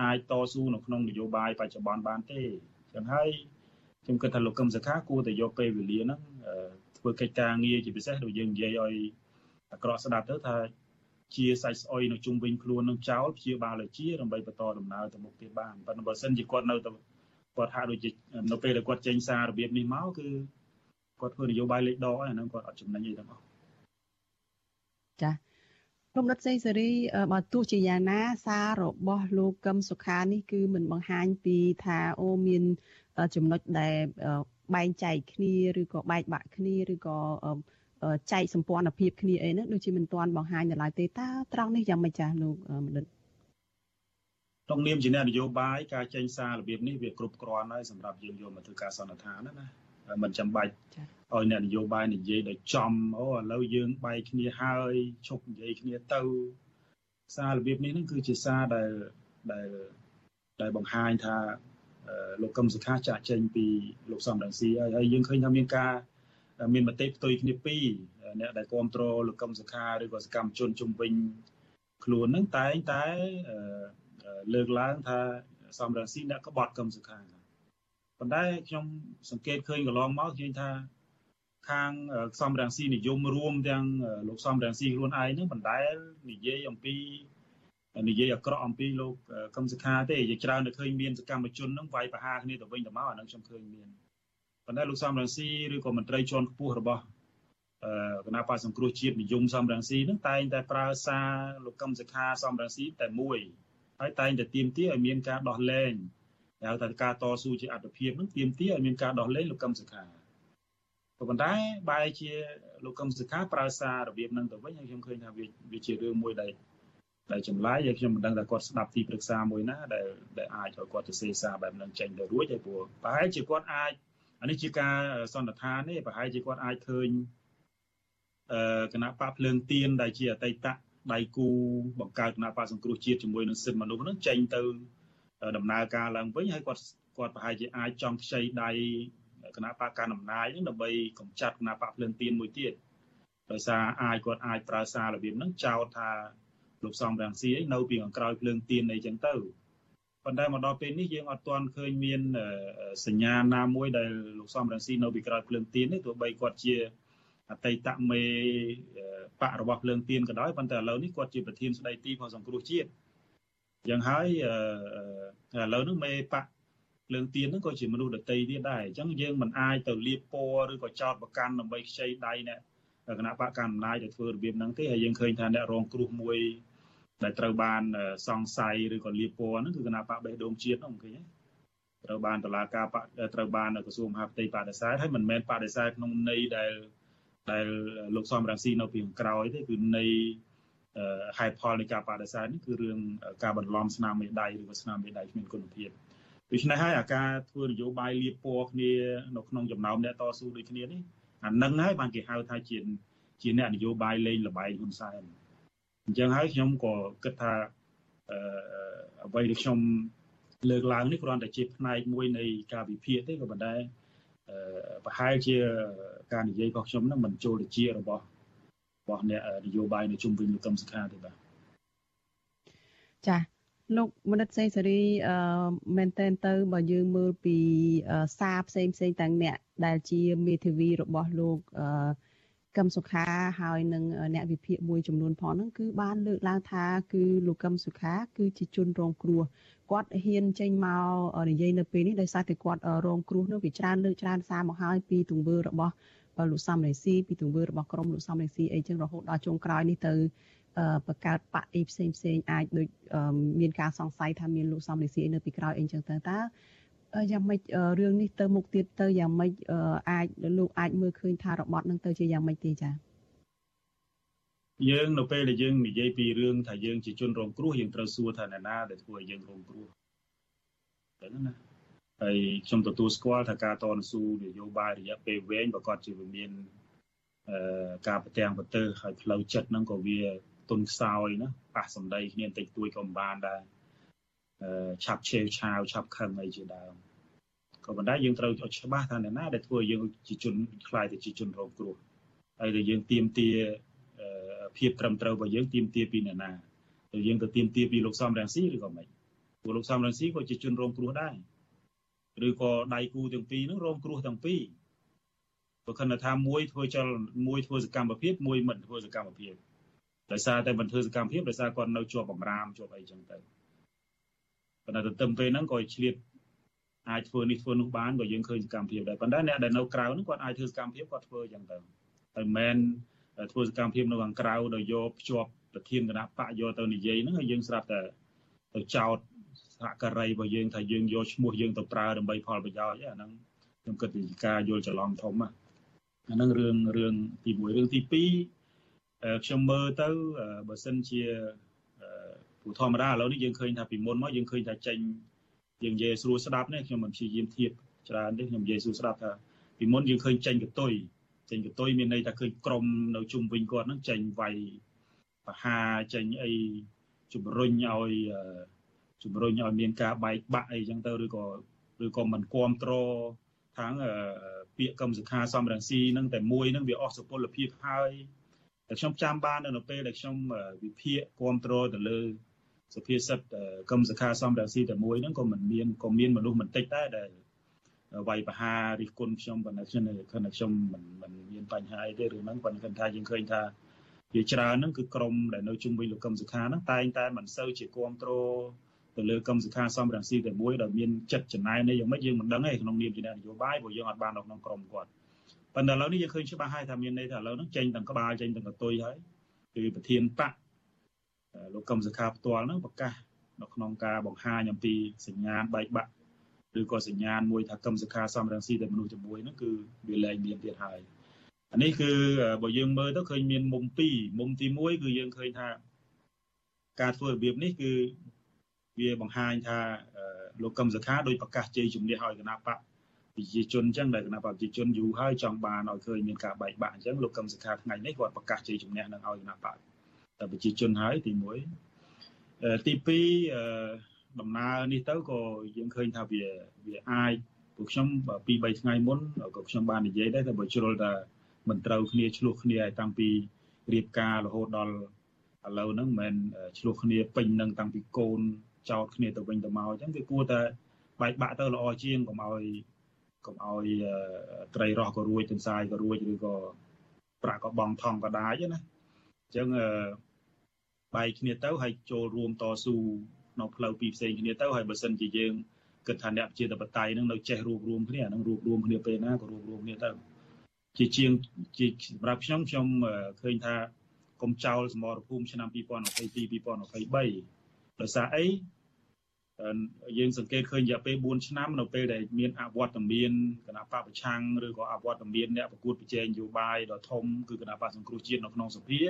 អាចតស៊ូនៅក្នុងនយោបាយបច្ចុប្បន្នបានទេចឹងហើយខ្ញុំគិតថាលោកកឹមសុខាគួរតែយកពេលវេលាហ្នឹងធ្វើកិច្ចការងារជាពិសេសដូចយើងនិយាយឲ្យអាក្រក់ស្ដាប់ទៅថាជាសាច់ស្អុយនៅជុំវិញខ្លួននឹងចោលព្យាបាលឲ្យជាដើម្បីបន្តដំណើរទៅមុខទៀតបានប៉ុន្តែបើសិនជាគាត់នៅតែគាត់ហាក់ដូចជានៅពេលដែលគាត់ចេញសាររបៀបនេះមកគឺគាត់ធ្វើនយោបាយលេខដកហើយហ្នឹងគាត់អត់ចំណេញអីទាំងអស់ចា លោកដិតសេងសេរីបើទោះជាយ៉ាងណាសាររបស់លោកកឹមសុខានេះគឺមិនបង្ហាញពីថាអូមានចំណុចដែលបែងចែកគ្នាឬក៏បែកបាក់គ្នាឬក៏ចែកសម្ព័ន្ធភាពគ្នាអីហ្នឹងដូចជាមិនទាន់បង្ហាញនៅឡើយទេតើត្រង់នេះយ៉ាងម៉េចចាស់លោកមនិតក្នុងនាមជាអ្នកនយោបាយការចេញសាររបៀបនេះវាគ្រប់គ្រាន់ហើយសម្រាប់យើងយកមកធ្វើការសន្និដ្ឋានណាណា មិនចាំបាច់ឲ្យអ្នកនយោបាយនិយាយដោយចំអូឥឡូវយើងបែកគ្នាហើយឈប់និយាយគ្នាទៅសាររបៀបនេះហ្នឹងគឺជាសារដែលដែលដែលបង្ហាញថាលោកកឹមសុខាចាក់ចេញពីលោកសំរងស៊ីហើយហើយយើងឃើញថាមានការមានមតិផ្ទុយគ្នាពីរអ្នកដែលគ្រប់គ្រងលោកកឹមសុខាឬក៏សកម្មជនជំវិញខ្លួនហ្នឹងតែងតែលើកឡើងថាសំរងស៊ីអ្នកក្បត់កឹមសុខា ប៉ុន្តែខ្ញុំសង្កេតឃើញកន្លងមកឃើញថាខាងសំរងស៊ីនិយមរួមទាំងលោកសំរងស៊ីខ្លួនឯងហ្នឹងបណ្ដែលនិយាយអំពីនិយាយអាក្រក់អំពីលោកកឹមសុខាទេជាច្រើនតែឃើញមានសកម្មជនហ្នឹងវាយប្រហារគ្នាទៅវិញទៅមកអាហ្នឹងខ្ញុំឃើញមានប៉ុន្តែលោកសំរងស៊ីឬក៏មន្ត្រីជាន់ខ្ពស់របស់គណៈបកសង្គ្រោះជាតិនិយមសំរងស៊ីហ្នឹងតែងតែប្រើសារលោកកឹមសុខាសំរងស៊ីតែមួយហើយតែងតែទៀមទាឲ្យមានការដោះលែង ហៅថាការតស៊ូជាអត្តភាពហ្នឹងទៀមទាឲ្យមានការដោះលែងលោកកឹមសុខាក៏ប៉ុន្តែបែរជាលោកកឹមសុខាប្រើសាររបៀបហ្នឹងទៅវិញហើយខ្ញុំឃើញថាវាវាជារឿងមួយដែលដែលចម្លើយហើយខ្ញុំមិនដឹងថាគាត់ស្ដាប់ទីប្រឹក្សាមួយណាដែលដែលអាចឲ្យគាត់ទៅសេសារបែបហ្នឹងចេញទៅរួចហើយព្រោះប្រហែលជាគាត់អាចអានេះជាការសន្និដ្ឋានទេប្រហែលជាគាត់អាចឃើញអឺគណៈបកភ្លើងទៀនដែលជាអតីតដៃគូបង្កើតគណៈបកសង្គ្រោះជាតិជាមួយនឹងសិទ្ធិមនុស្សហ្នឹងចេញទៅ ដំណើរការឡើងវិញហើយគាត់គាត់ប្រហែលជាអាចចង់ខ្ចីដៃគណៈបកកណ្ដាលអំណាចហ្នឹងដើម្បីកម្ចាត់គណៈបកភ្លើងទៀនមួយទៀតដោយសារអាចគាត់អាចប្រើសាររបៀបហ្នឹងចោទថាលោកសំរងស៊ីនៅពីខាងក្រោយភ្លើងទៀនអីចឹងទៅប៉ុន្តែមកដល់ពេលនេះយើងអត់ទាន់ឃើញមានសញ្ញាណាមួយដែលលោកសំរងស៊ីនៅពីក្រោយភ្លើងទៀននេះទោះបីគាត់ជាអតីតមេបករបស់ភ្លើងទៀនក៏ដោយប៉ុន្តែឥឡូវនេះគាត់ជាប្រធានស្ដីទីផងសង្គ្រោះជាតិយ៉ាងហើយ ឥឡូវនេះមេបកភ្លើងទៀនហ្នឹងក៏ជាមនុស្សដតីទៀតដែរអញ្ចឹងយើងមិនអាចទៅលៀបពណ៌ឬក៏ចោតប្រកាន់ដើម្បីខ្ចីដៃអ្នកគណៈបកកណ្ដាលអំណាចដែលធ្វើរបៀបហ្នឹងទេហើយយើងឃើញថាអ្នករងគ្រោះមួយដែលត្រូវបានសង្ស័យឬក៏លៀបពណ៌ហ្នឹងគឺគណៈបកបេះដូងជាតិហ្នឹងឃើញទេត្រូវបានតឡាការបកត្រូវបានក្រសួងមហាផ្ទៃបដិសេធហើយមិនមែនបដិសេធក្នុងន័យដែលដែលលោកសំរងស៊ីនៅពីក្រោយទេគឺន័យ ហេតុផលនៃការបដិសេធនេះគឺរឿងការបន្លំស្នាមមេដៃឬក៏ស្នាមមេដៃគ្មានគុណភាពដូច្នេះហើយអាការធ្វើនយោបាយលៀបពណ៌គ្នានៅក្នុងចំណោមអ្នកតស៊ូដូចគ្នានេះអានឹងហើយបានគេហៅថាជាជាអ្នកនយោបាយលេងលបែងហ៊ុនសែនអញ្ចឹងហើយខ្ញុំក៏គិតថាអឺអ្វីដែលខ្ញុំលើកឡើងនេះគ្រាន់តែជាផ្នែកមួយនៃការវិភាគទេក៏ប៉ុន្តែប្រហែលជាការនិយាយរបស់ខ្ញុំហ្នឹងមិនចូលទៅជារបស់ របស់អ្នកនយោបាយនៅជុំវិញលោកកឹមសុខាទេបាទចាលោកមនិតសេងសេរីអឺមែនតើទៅបើយើងមើលពីសារផ្សេងផ្សេងទាំងអ្នកដែលជាមេធាវីរបស់លោកអឺកឹមសុខាហើយនឹងអ្នកវិភាគមួយចំនួនផងហ្នឹងគឺបានលើកឡើងថាគឺលោកកឹមសុខា គឺជាជនរងគ្រោះគាត់ហ៊ានចេញមកនិយាយនៅពេលនេះដោយសារតែគាត់រងគ្រោះនោះវាច្រើនលើកច្រើនសារមកហើយពីទង្វើរបស់ លោកសំរងស៊ីពីទង្វើរបស់ក្រុមលោកសំរងស៊ីអីចឹងរហូតដល់ចុងក្រោយនេះទៅបង្កើតបកអីផ្សេងផ្សេងអាចដូចមានការសង្ស័យថាមានលោកសំរងស៊ីនៅពីក្រោយអីចឹងទៅតើយ៉ាងម៉េចរឿងនេះទៅមុខទៀតទៅយ៉ាងម៉េចអាចលោកអាចមើលឃើញថារបត់នឹងទៅជាយ៉ាងម៉េចទេចា៎យើងនៅពេលដែលយើងនិយាយពីរឿងថាយើងជាជនរងគ្រោះយើងត្រូវសួរថាអ្នកណាដែលធ្វើឲ្យយើងរងគ្រោះហ្នឹងណា ហើយខ្ញុំទទួលស្គាល់ថាការតស៊ូនយោបាយរយៈពេលវែងប្រកាសជាវាមានអឺការប្រទាំងប្រទើហើយផ្លូវចិត្តហ្នឹងក៏វាទុនខ្សោយណាប៉ះសម្ដីគ្នាបន្តិចតួចក៏មិនបានដែរអឺឆាប់ឆេវឆាវឆាប់ខឹងអីជាដើមក៏ប៉ុន្តែយើងត្រូវឲ្យច្បាស់ថាអ្នកណាដែលធ្វើយើងជាជនខ្លាយទៅជាជនរងគ្រោះហើយដែលយើងទៀមទាភាពត្រឹមត្រូវរបស់យើងទៀមទាពីអ្នកណាទៅយើងទៅទៀមទាពីលោកសំរងស៊ីឬក៏មិនព្រោះលោកសំរងស៊ីក៏ជាជនរងគ្រោះដែរ ឬក៏ដៃគូទាំងពីរហ្នឹងរងគ្រោះទាំងពីរបើខណៈថាមួយធ្វើចលមួយធ្វើសកម្មភាពមួយមិនធ្វើសកម្មភាពដោយសារតែមិនធ្វើសកម្មភាពដោយសារគាត់នៅជាប់បំរាមជាប់អីចឹងទៅប៉ុន្តែទន្ទឹមពេលហ្នឹងក៏ឆ្លៀតអាចធ្វើនេះធ្វើនោះបានក៏យើងឃើញសកម្មភាពដែរប៉ុន្តែអ្នកដែលនៅក្រៅហ្នឹងគាត់អាចធ្វើសកម្មភាពគាត់ធ្វើចឹងទៅហើយមិនធ្វើសកម្មភាពនៅខាងក្រៅដោយយកភ្ជាប់ប្រធានគណៈបកយកទៅនិយាយហ្នឹងហើយយើងស្រាប់តែទៅចោត សហការីរបស់យើងថាយើងយកឈ្មោះយើងទៅប្រើដើម្បីផលប្រយោជន៍អាហ្នឹងខ្ញុំគិតពីការយល់ច្រឡំធំអាហ្នឹងរឿងរឿងទី1រឿងទី2ខ្ញុំមើលទៅបើសិនជាពូធម្មតាឥឡូវនេះយើងឃើញថាពីមុនមកយើងឃើញថាចេញយើងនិយាយស្រួលស្ដាប់នេះខ្ញុំមិនព្យាយាមធៀបច្រើនទេខ្ញុំនិយាយស្រួលស្ដាប់ថាពីមុនយើងឃើញចេញកតុយចេញកតុយមានន័យថាឃើញក្រុមនៅជុំវិញគាត់ហ្នឹងចេញវាយបហាចេញអីជំរុញឲ្យ ជំរុញឲ្យមានការបែកបាក់អីចឹងទៅឬក៏ឬក៏មិនគ្រប់គ្រងខាងពាក្យកម្មសខាសំរងស៊ីនឹងតែមួយនឹងវាអស់សុពលភាពហើយតែខ្ញុំចាំបាននៅពេលដែលខ្ញុំវិភាគគ្រប់គ្រងទៅលើសុភាសិតកម្មសខាសំរងស៊ីតែមួយហ្នឹងក៏មិនមានក៏មានមនុស្សមិនតិចដែរដែលវាយបហារិះគន់ខ្ញុំប៉ុន្តែខ្ញុំខ្ញុំមិនមិនមានបញ្ហាអីទេរឿងហ្នឹងប៉ុន្តែគាត់ថាយើងឃើញថាវាច្រើនហ្នឹងគឺក្រុមដែលនៅជុំវិញលោកកឹមសុខាហ្នឹងតែងតែមិនសូវជាគ្រប់គ្រង ទៅលើកម្មសិក្ខាសំរងស៊ីតែមួយដែលមានចិត្តចំណាយនេះយ៉ាងម៉េចយើងមិនដឹងទេក្នុងនាមជាអ្នកនយោបាយព្រោះយើងអត់បាននៅក្នុងក្រុមគាត់ប៉ុន្តែឥឡូវនេះយើងឃើញច្បាស់ហើយថាមានន័យថាឥឡូវហ្នឹងចេញទាំងក្បាលចេញទាំងកតុយហើយគឺប្រធានបកលោកកម្មសិក្ខាផ្ទាល់ហ្នឹងប្រកាសនៅក្នុងការបង្ហាញអំពីសញ្ញាណបែកបាក់ឬក៏សញ្ញាណមួយថាកម្មសិក្ខាសំរងស៊ីតែមនុស្សជាមួយហ្នឹងគឺវាលែងមានទៀតហើយអានេះគឺបើយើងមើលទៅឃើញមានមុំពីរមុំទី1គឺយើងឃើញថាការធ្វើរបៀបនេះគឺ វាបង្ហាញថាលោកកឹមសុខាដោយប្រកាសជ័យជំនះឲ្យគណៈបកប្រជាជនអញ្ចឹងដែលគណៈបកប្រជាជនយូរហើយចង់បានឲ្យឃើញមានការបែកបាក់អញ្ចឹងលោកកឹមសុខាថ្ងៃនេះគាត់ប្រកាសជ័យជំនះនឹងឲ្យគណៈបកតែប្រជាជនហើយទី1ទី2ដំណើរនេះទៅក៏យើងឃើញថាវាវាអាចពួកខ្ញុំពី3ថ្ងៃមុនក៏ខ្ញុំបាននិយាយដែរតែបើជ្រុលថាមិនត្រូវគ្នាឆ្លោះគ្នាឲ្យតាំងពីរៀបការរហូតដល់ឥឡូវហ្នឹងមិនមែនឆ្លោះគ្នាពេញនឹងតាំងពីកូន ចោតគ្នាទៅវិញទៅមកអញ្ចឹងវាគួរតែបែកបាក់ទៅល្អជាងកុំឲ្យកុំឲ្យត្រីរស់ក៏រួចទន្សាយក៏រួចឬក៏ប្រាក់ក៏បងថំក៏ដាច់ណាអញ្ចឹងបែកគ្នាទៅហើយចូលរួមតស៊ូនៅផ្លូវពីរផ្សេងគ្នាទៅហើយបើសិនជាយើងគិតថាអ្នកជាតបតៃនឹងនៅចេះរួមរួមគ្នានឹងរួមរួមគ្នាពេលណាក៏រួមរួមគ្នាទៅជាជាងជាសម្រាប់ខ្ញុំខ្ញុំឃើញថាកុំចោលសមរភូមិឆ្នាំ2022 2023 ដោយសារអីយើងសង្កេតឃើញរយៈពេល4ឆ្នាំនៅពេលដែលមានអវត្តមានគណៈបកប្រឆាំងឬក៏អវត្តមានអ្នកប្រកួតប្រជែងនយោបាយដ៏ធំគឺគណៈបកសង្គ្រោះជាតិនៅក្នុងសភា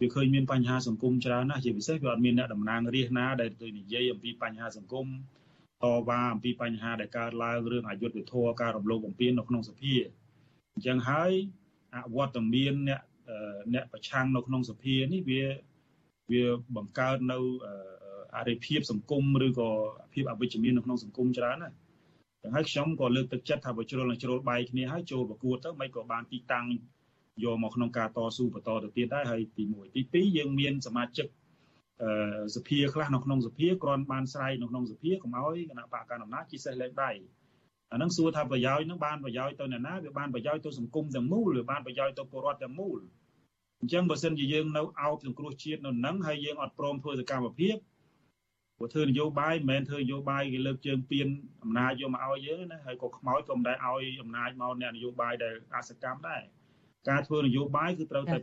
វាឃើញមានបញ្ហាសង្គមច្រើនណាស់ជាពិសេសវាអត់មានអ្នកតំណាងរាស្ត្រណាដែលទៅនិយាយអំពីបញ្ហាសង្គមតវ៉ាអំពីបញ្ហាដែលកើតឡើងរឿងអយុត្តិធម៌ការរំលោភបំពាននៅក្នុងសភាអញ្ចឹងហើយអវត្តមានអ្នកអ្នកប្រឆាំងនៅក្នុងសភានេះវាវាបង្កើតនៅអ រិភាពសង្គមឬក៏ភាពអវិជ្ជមាននៅក្នុងសង្គមច្រើនណាស់ចឹងហើយខ្ញុំក៏លើកទឹកចិត្តថាបើជ្រុលនឹងជ្រុលបាយគ្នាហើយចូលប្រកួតទៅមិនក៏បានទីតាំងយកមកក្នុងការតស៊ូបន្តទៅទៀតដែរហើយទី1ទី2យើងមានសមាជិកអឺសភាខ្លះនៅក្នុងសភាគ្រាន់បានស្រ័យនៅក្នុងសភាកុំឲ្យគណៈបកកណ្ដាលអំណាចជិះសេះលេខដៃអានឹងសួរថាប្រយោជន៍នឹងបានប្រយោជន៍ទៅអ្នកណាវាបានប្រយោជន៍ទៅសង្គមទាំងមូលឬបានប្រយោជន៍ទៅពលរដ្ឋទាំងមូលអញ្ចឹងបើសិនជាយើងនៅអោបសង្គ្រោះជាតិនៅនឹងហើយយើងអត់ព្រមធ្វើសកម្មភាព ព្រោះធ្វើនយោបាយមិនមែនធ្វើនយោបាយគេលើកជើងពៀនអំណាចយកមកឲ្យយើងណាហើយក៏ខ្មោចក៏មិនដែលឲ្យអំណាចមកអ្នកនយោបាយដែលអសកម្មដែរការធ្វើនយោបាយគឺត្រូវតែ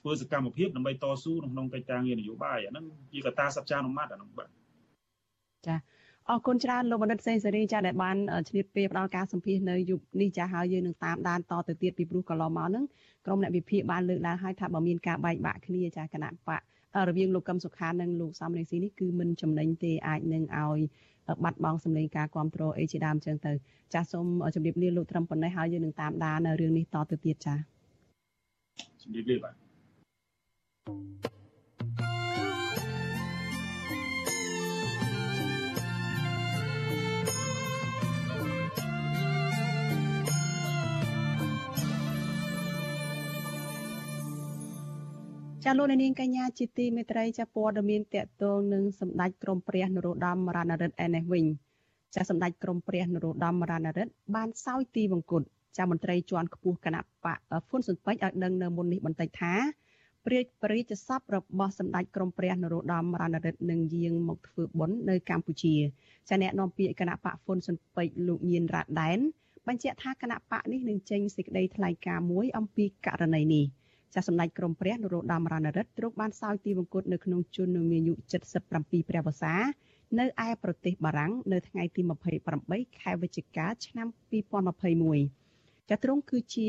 ធ្វើសកម្មភាពដើម្បីតស៊ូក្នុងកិច្ចការងារនយោបាយអាហ្នឹងជាកត្តាសច្ចានុមត្តអាហ្នឹងបាទចាអរគុណច្រើនលោកបណ្ឌិតសេងសេរីចាដែលបានឆ្លៀតពេលផ្ដល់ការសម្ភាសនៅយុគនេះចាហើយយើងនឹងតាមដានតទៅទៀតពីព្រោះកន្លងមកហ្នឹងក្រុមអ្នកវិភាគបានលើកឡើងហើយថាបើមានការបែកបាក់គ្នាចាគណៈបក រវាងលោកកឹមសុខានិងលោកសំរងស៊ីនេះគឺមិនចំណេញទេអាចនឹងឲ្យបាត់បង់សម្លេងការគ្រប់គ្រងអីជាដើមចឹងទៅចាសសូមជម្រាបលាលោកត្រឹមប៉ុណ្ណេះហើយយើងនឹងតាមដានរឿងនេះតទៅទៀតចាជម្រាបលាបាទ ចាលោកនាងកញ្ញាជាទីមេត្រីចាព័ត៌មានតកតងនឹងសម្ដេចក្រមព្រះនរោត្តមរណរដ្ឋឯនេះវិញចាសម្ដេចក្រមព្រះនរោត្តមរណរដ្ឋបានសោយទីវង្គតចាមន្ត្រីជាន់ខ្ពស់គណៈបកហ្វុនស៊ុនពេជ្រឲ្យដឹងនៅមុននេះបន្តិចថាព្រះបរិយាសពរបស់សម្ដេចក្រមព្រះនរោត្តមរណរដ្ឋនឹងយាងមកធ្វើបុណ្យនៅកម្ពុជាចាអ្នកនាំពាក្យគណៈបកហ្វុនស៊ុនពេជ្រលោកញៀនរ៉ាដែនបញ្ជាក់ថាគណៈបកនេះនឹងចេញសេចក្តីថ្លែងការណ៍មួយអំពីករណីនេះ ចាសម្ដេចក្រមព្រះនរោត្តមរណរដ្ឋទ្រង់បានសោយទីវង្គតនៅក្នុងជន្មមានអាយុ77ព្រះវស្សានៅឯប្រទេសបារាំងនៅថ្ងៃទី28ខែវិច្ឆិកាឆ្នាំ2021ចាទ្រង់គឺជា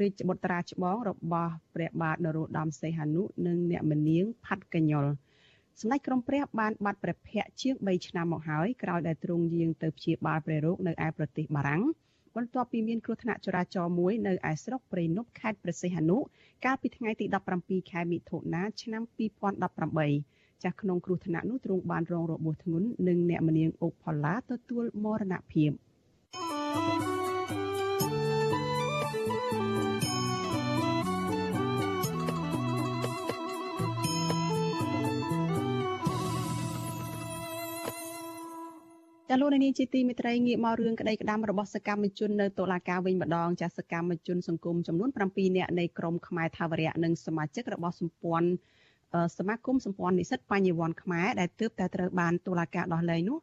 រាជបុត្រាច្បងរបស់ព្រះបាទនរោត្តមសីហនុនិងអ្នកមនាងផាត់កញ្ញុលសម្ដេចក្រមព្រះបានបាត់ព្រះភ័ក្រជាង3ឆ្នាំមកហើយក្រោយដែលទ្រង់យាងទៅព្យាបាលព្រះរោគនៅឯប្រទេសបារាំង បន្ទាប់ពីមានគ្រោះថ្នាក់ចរាចរណ៍មួយនៅឯស្រុកព្រៃនប់ខេត្តព្រះសីហនុកាលពីថ្ងៃទី17ខែមិថុនាឆ្នាំ2018ចាស់ក្នុងគ្រោះថ្នាក់នោះទ្រង់បានរងរបួសធ្ងន់និងអ្នកមនាងអុកផល្លាទទួលមរណភាព thank you ចាលោកនាងជាទីមេត្រីងាកមករឿងក្តីក្តាំរបស់សកម្មជននៅតុលាការវិញម្ដងចាសកម្មជនសង្គមចំនួន7នាក់នៃក្រមខ្មែរថាវរៈនិងសមាជិករបស់សម្ព័ន្ធសមាគមសម្ព័ន្ធនិស្សិតបញ្ញវន្តខ្មែរដែលទើបតែត្រូវបានតុលាការដោះលែងនោះ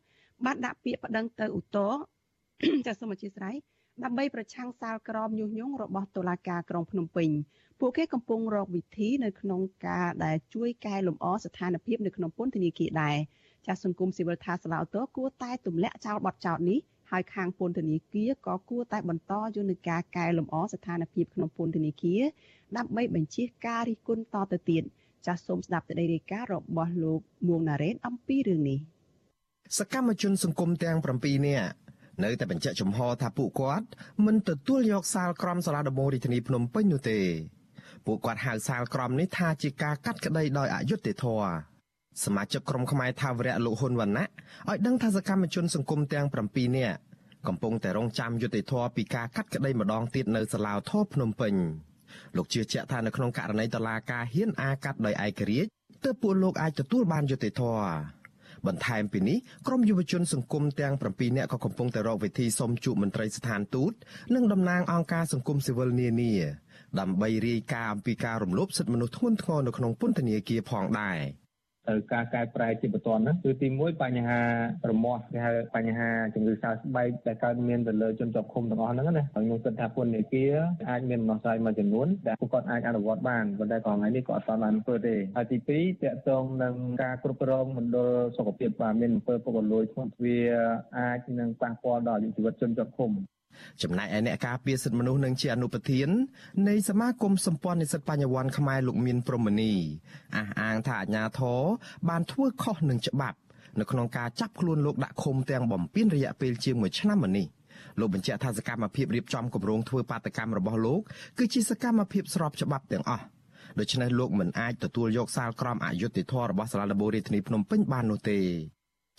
បានដាក់ពាក្យប្តឹងទៅឧទ្ធរចាសសូមអធិស្ឋានដើម្បីប្រឆាំងសាលក្រមញុះញង់របស់តុលាការក្រុងភ្នំពេញពួកគេកំពុងរកវិធីនៅក្នុងការដែលជួយកែលម្អស្ថានភាពនៅក្នុងពន្ធនាគារដែរ ចាស់សង្គមស៊ីវិលថាសាឡាអូតូគួរតែទម្លាក់ចោលបទចោទនេះហើយខាងពន្ធនាគារក៏គួរតែបន្តយន្តការកែលម្អស្ថានភាពក្នុងពន្ធនាគារដើម្បីបញ្ជៀសការរិះគន់តទៅទៀតចាស់សូមស្ដាប់សេចក្តីរាយការណ៍របស់លោកមួងណារ៉េនអំពីរឿងនេះសកម្មជនសង្គមទាំង7នាក់នៅតែបញ្ជាក់ចំហថាពួកគាត់មិនទទួលយកសាលក្រមសាលាដំបងរាជធានីភ្នំពេញនោះទេពួកគាត់ហៅសាលក្រមនេះថាជាការកាត់ក្តីដោយអយុត្តិធម៌ សមាជិកក្រុមខ្មែរថាវរៈលោកហ៊ុនវណ្ណៈឲ្យដឹងថាសកម្មជនសង្គមទាំង7នាក់កំពុងតែរងចាំយុត្តិធម៌ពីការកាត់ក្តីម្ដងទៀតនៅសាលាធរភ្នំពេញលោកជឿជាក់ថានៅក្នុងករណីតឡាការហ៊ានអាកាត់ដោយឯករាជ្យទើបពួកលោកអាចទទួលបានយុត្តិធម៌បន្ថែមពីនេះក្រមយុវជនសង្គមទាំង7នាក់ក៏កំពុងតែរកវិធីសុំជួបមន្ត្រីស្ថានទូតនិងតំណាងអង្គការសង្គមស៊ីវិលនានាដើម្បីរាយការណ៍អំពីការរំលោភសិទ្ធិមនុស្សធ្ងន់ធ្ងរនៅក្នុងពន្ធនាគារផងដែរ ទៅការកែប្រែជាបន្ទាន់ហ្នឹងគឺទី1បញ្ហាប្រមាស់គេហៅបញ្ហាជំងឺសើស្បែកដែលកើតមានទៅលើជនជាប់ឃុំទាំងអស់ហ្នឹងណាហើយខ្ញុំគិតថាពន្ធនាគារអាចមានដំណោះស្រាយមួយចំនួនដែលពួកគាត់អាចអនុវត្តបានប៉ុន្តែក៏ថ្ងៃនេះក៏អត់បានធ្វើទេហើយទី2តកតងនឹងការគ្រប់គ្រងមណ្ឌលសុខភាពបាទមានអំពើពុករលួយធ្ងន់ទ្វាអាចនឹងប៉ះពាល់ដល់ជីវិតជនជាប់ឃុំ ចំណែកឯអ្នកការពារសិទ្ធិមនុស្សនិងជាអនុប្រធាននៃសមាគមសម្ព័ន្ធនិស្សិតបញ្ញវន្តខ្មែរលោកមានព្រំមនីអះអាងថាអាជ្ញាធរបានធ្វើខុសនឹងច្បាប់នៅក្នុងការចាប់ខ្លួនលោកដាក់ឃុំទាំងបំពេញរយៈពេលជាង1ឆ្នាំមកនេះលោកបញ្ជាក់ថាសកម្មភាពរៀបចំគម្រោងធ្វើបាតកម្មរបស់លោកគឺជាសកម្មភាពស្របច្បាប់ទាំងអស់ដូច្នេះលោកមិនអាចទទួលយកសាលក្រមអយុត្តិធម៌របស់សាលាដំបូងរាជធានីភ្នំពេញបាននោះទេ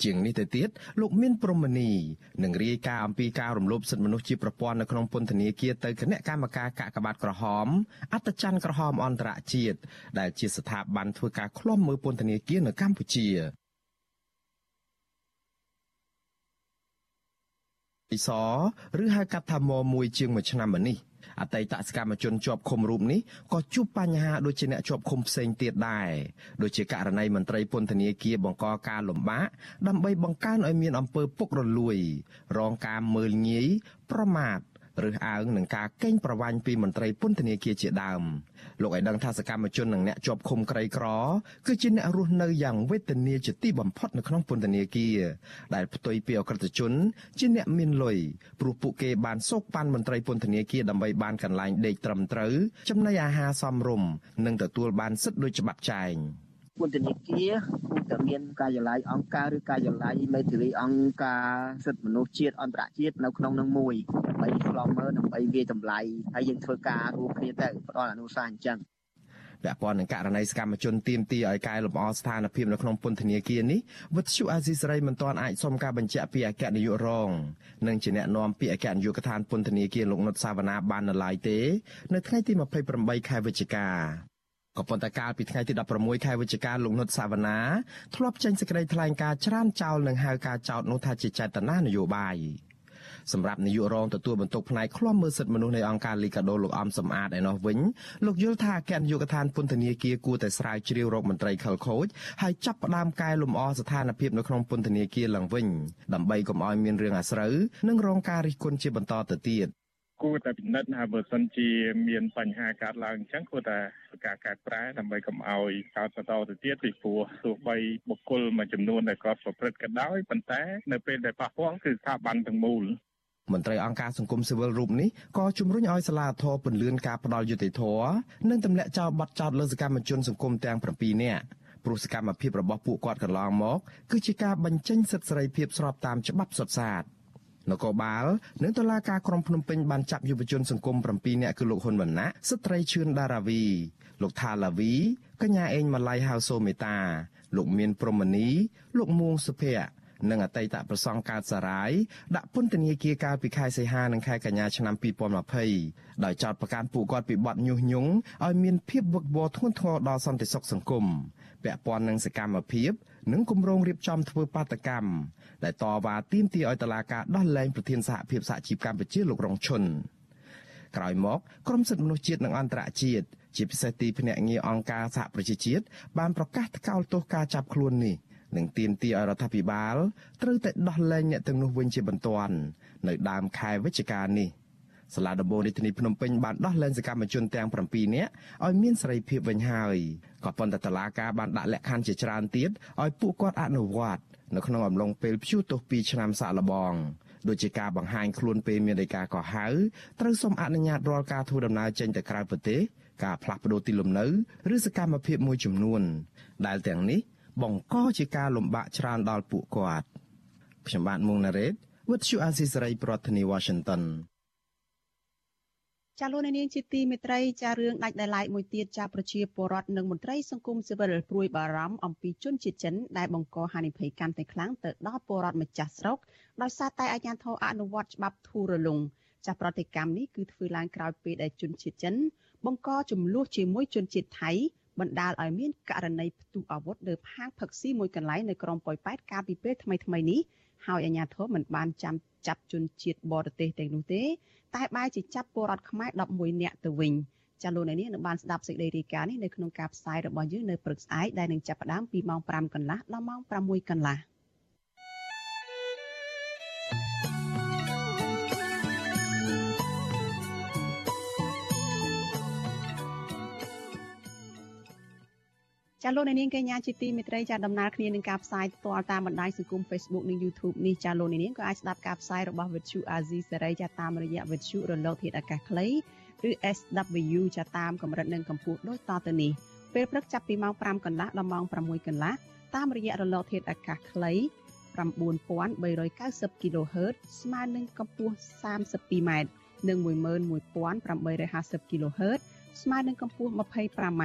ជាងនេះទៅទៀតលោកមានព្រមនីនឹងរាយការណ៍អំពីការរំលោភសិទ្ធិមនុស្សជាប្រព័ន្ធនៅក្នុងពន្ធនាគារទៅគណៈកម្មការកាកបាទក្រហមអត្តច័ន្ទក្រហមអន្តរជាតិដែលជាស្ថាប័នធ្វើការឃ្លាំមើលពន្ធនាគារនៅកម្ពុជាអ៊ីសឬហៅកាត់ថាមមួយជាងមួយឆ្នាំមកនេះ អតីតសកម្មជនជាប់ឃុំរូបនេះក៏ជួបបញ្ហាដូចជាអ្នកជាប់ឃុំផ្សេងទៀតដែរដូចជាករណីមន្ត្រីពន្ធនាគារបង្កការលំបាកដើម្បីបង្កើនឲ្យមានអំពើពុករលួយ រងការមើលងាយប្រមាថរើសអើងនឹងការកេងប្រវ័ញ្ចពីមន្ត្រីពន្ធនាគារជាដើម លោកឲ្យដឹងថាសកម្មជននិងអ្នកជាប់ឃុំក្រីក្រគឺជាអ្នករស់នៅយ៉ាងវេទនាជាទីបំផុតនៅក្នុងពន្ធនាគារដែលផ្ទុយពីអក្រិតជនជាអ្នកមានលុយព្រោះពួកគេបានសោកប៉ាន់មន្ត្រីពន្ធនាគារដើម្បីបានកន្លែងដេកត្រឹមត្រូវចំណីអាហារសមរម្យនិងទទួលបានសិទ្ធិដោយច្បាប់ចែង។ ពន្ធនាគារគួរតែមានកាយឡាយអង្គការឬកាយឡាយមេធាវីអង្គការសិទ្ធិមនុស្សជាតិអន្តរជាតិនៅក្នុងនឹងមួយដើម្បីឆ្លងមើលដើម្បីវាតម្លៃហើយយើងធ្វើការរួមគ្នាទៅផ្ដល់អនុសាសន៍អញ្ចឹងពាក់ព័ន្ធនឹងករណីសកម្មជនទាមទារឲ្យកែលម្អស្ថានភាពនៅក្នុងពន្ធនាគារនេះវិទ្យុអាស៊ីសេរីមិនទាន់អាចសុំការបញ្ជាក់ពីអគ្គនាយករងនិងជាអ្នកនាំពាក្យអគ្គនាយកដ្ឋានពន្ធនាគារលោកនុតសាវណ្ណាបាននៅឡើយទេ នៅថ្ងៃទី28ខែវិច្ឆិកា កក៏ប៉ុន្តែកាលពីថ្ងៃទី16ខែវិច្ឆិកាលោកនុតសាវណ្ណាធ្លាប់ចេញសេចក្តីថ្លែងការណ៍ច្រានចោលនិងហៅការចោទនោះថាជាចេតនានយោបាយសម្រាប់នាយករងទទួលបន្ទុកផ្នែកឃ្លាំមើលសិទ្ធិមនុស្សនៃអង្គការលីកាដូលោកអំសំអាតឯណោះវិញលោកយល់ថាអគ្គនាយកដ្ឋានពន្ធនាគារគួរតែស្រាវជ្រាវរកមន្ត្រីខិលខូចហើយចាប់ផ្ដើមកែលម្អស្ថានភាពនៅក្នុងពន្ធនាគារឡើងវិញដើម្បីកុំឲ្យមានរឿងអាស្រូវនិងរងការរិះគន់ជាបន្តទៅទៀត គួរតែពិនិត្យថាបើសិនជាមានបញ្ហាកើតឡើងអញ្ចឹងគួរតែធ្វើការកែប្រែដើម្បីកុំឲ្យកើតបន្តទៅទៀតពីព្រោះទោះបីបុគ្គលមួយចំនួនដែលគាត់ប្រព្រឹត្តក៏ដោយប៉ុន្តែនៅពេលដែលប៉ះពាល់គឺស្ថាប័នទាំងមូលមន្ត្រីអង្គការសង្គមស៊ីវិលរូបនេះក៏ជំរុញឲ្យសាលាធរពន្លឿនការផ្ដាល់យុតិធធនិងទម្លាក់ចោលបទចោទលើសកម្មជនសង្គមទាំង7នាក់ព្រោះសកម្មភាពរបស់ពួកគាត់កន្លងមកគឺជាការបញ្ចេញសិទ្ធិសេរីភាពស្របតាមច្បាប់សុទ្ធសាធ នគរបាលនិងតុលាការក្រុងភ្នំពេញបានចាប់យុវជនសង្គម7នាក់គឺលោកហ៊ុនវណ្ណៈស្ត្រីឈឿនដារាវី លោកថាឡាវីកញ្ញាអេងម៉ាឡៃហៅសូមេតា លោកមានព្រមនីលោកមួងសុភ័ក្រនិងអតីតប្រសង់កើតសារាយដាក់ពន្ធនាគារកាលពីខែសីហានិងខែកញ្ញាឆ្នាំ2020ដោយចោទប្រកាន់ពួកគាត់ពីបទញុះញង់ឲ្យមានភាពវឹកវរធ្ងន់ធ្ងរដល់សន្តិសុខសង្គមពាក់ព័ន្ធនឹងសកម្មភាពនិងគម្រោងរៀបចំធ្វើបាតកម្ម ដែលតវ៉ាទាមទារឲ្យតុលាការដោះលែងប្រធានសហភាពសហជីពកម្ពុជាលោករងឈុនក្រោយមកក្រមសិទ្ធិមនុស្សជាតិនិងអន្តរជាតិជាពិសេសទីភ្នាក់ងារអង្គការសហប្រជាជាតិបានប្រកាសថ្កោលទោសការចាប់ខ្លួននេះនិងទាមទារឲ្យរដ្ឋាភិបាលត្រូវតែដោះលែងអ្នកទាំងនោះវិញជាបន្ទាន់នៅដើមខែវិច្ឆិកានេះសាលាដំបងរាជធានីភ្នំពេញបានដោះលែងសកម្មជនទាំង7នាក់ឲ្យមានសេរីភាពវិញហើយក៏ប៉ុន្តែតុលាការបានដាក់លក្ខខណ្ឌជាច្រើនទៀតឲ្យពួកគាត់អនុវត្ត នៅក្នុងអំឡុងពេលព្យួរទោស2ឆ្នាំសាកល្បងដូចជាការបង្ហាញខ្លួនពេលមានដីកាកោះហៅត្រូវសូមអនុញ្ញាតរាល់ការធ្វើដំណើរចេញទៅក្រៅប្រទេសការផ្លាស់ប្តូរទីលំនៅឬសកម្មភាពមួយចំនួន ដែលទាំងនេះបង្កជាការលំបាកច្រើនដល់ពួកគាត់ខ្ញុំបាទមុងណារ៉េត With you Azisaray ប្រធានាទី Washington ចាលោកនាងជាទីមេត្រីចារឿងដាច់ដライមួយទៀតចាប្រជាពលរដ្ឋនិងមន្ត្រីសង្គមស៊ីវិលព្រួយបារម្ភអំពីជនជាតិចិនដែលបង្កហានិភ័យកាន់តែខ្លាំងទៅដល់ពលរដ្ឋម្ចាស់ស្រុកដោយសារតែអាជ្ញាធរអនុវត្តច្បាប់ធូររលុងចាប្រតិកម្មនេះគឺធ្វើឡើងក្រោយពេលដែលជនជាតិចិន បង្កចំនួនជាមួយជនជាតិថៃបណ្ដាលឲ្យមានករណីផ្ទុះអាវុធនៅផាងផឹកស៊ីមួយកន្លែងនៅក្រុងប៉ោយប៉ែតកាលពីពេលថ្មីថ្មីនេះហើយអាជ្ញាធរមិនបានចាំចាប់ជនជាតិបរទេសទាំងនោះទេ តែបែរជាចាប់ពលរដ្ឋខ្មែរ11នាក់ទៅវិញចាលោកនាងនឹងបានស្ដាប់សេចក្តីរាយការណ៍នេះនៅក្នុងការផ្សាយរបស់យើងនៅព្រឹកស្អែកដែលនឹងចាប់ផ្ដើមពីម៉ោង5កន្លះដល់ម៉ោង6កន្លះ ចាលោកនាងកញ្ញាជាទីមេត្រីចាដំណើរគ្នានឹងការផ្សាយផ្ទាល់តាមបណ្ដាញសង្គម Facebook និង YouTube នេះចាលោកនាងក៏អាចស្ដាប់ការផ្សាយរបស់ Vuthu Azizi សេរីចាតាមរយៈ Vuthu រលកធាតុអាកាសខ្លីឬ SW ចាតាមកម្រិតនិងកម្ពស់ដូចតទៅនេះពេលព្រឹកចាប់ពីម៉ោង5កន្លះដល់ម៉ោង6កន្លះតាមរយៈរលកធាតុអាកាសខ្លី9390 kHz ស្មើនឹងកម្ពស់ 32m និង11850 kHz ស្មើនឹងកម្ពស់ 25m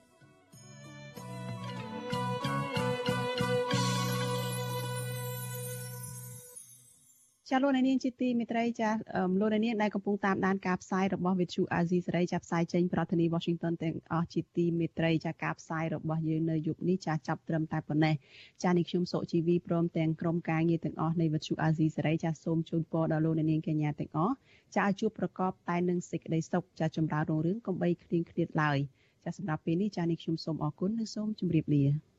ចាលោកនាងជាទីមេត្រីចាលោកនាងដែលកំពុងតាមដានការផ្សាយរបស់ Vithu Azizi សេរីចាផ្សាយចេញប្រធានាទី Washington ទាំងអស់ជាទីមេត្រីចាការផ្សាយរបស់យើងនៅយប់នេះចាចាប់ត្រឹមតែប៉ុណ្ណេះចានេះខ្ញុំសុជីវីព្រមទាំងក្រុមការងារទាំងអស់នៃ Vithu Azizi សេរីចាសូមជូនពរដល់លោកនាងកញ្ញាទាំងអស់ចាឲ្យជួបប្រកបតែនឹងសេចក្តីសុខចាចម្រើនរុងរឿងកុំបីឃ្លៀងឃ្លាតឡើយចាសម្រាប់ពេលនេះចានេះខ្ញុំសូមអរគុណនិងសូមជម្រាបលា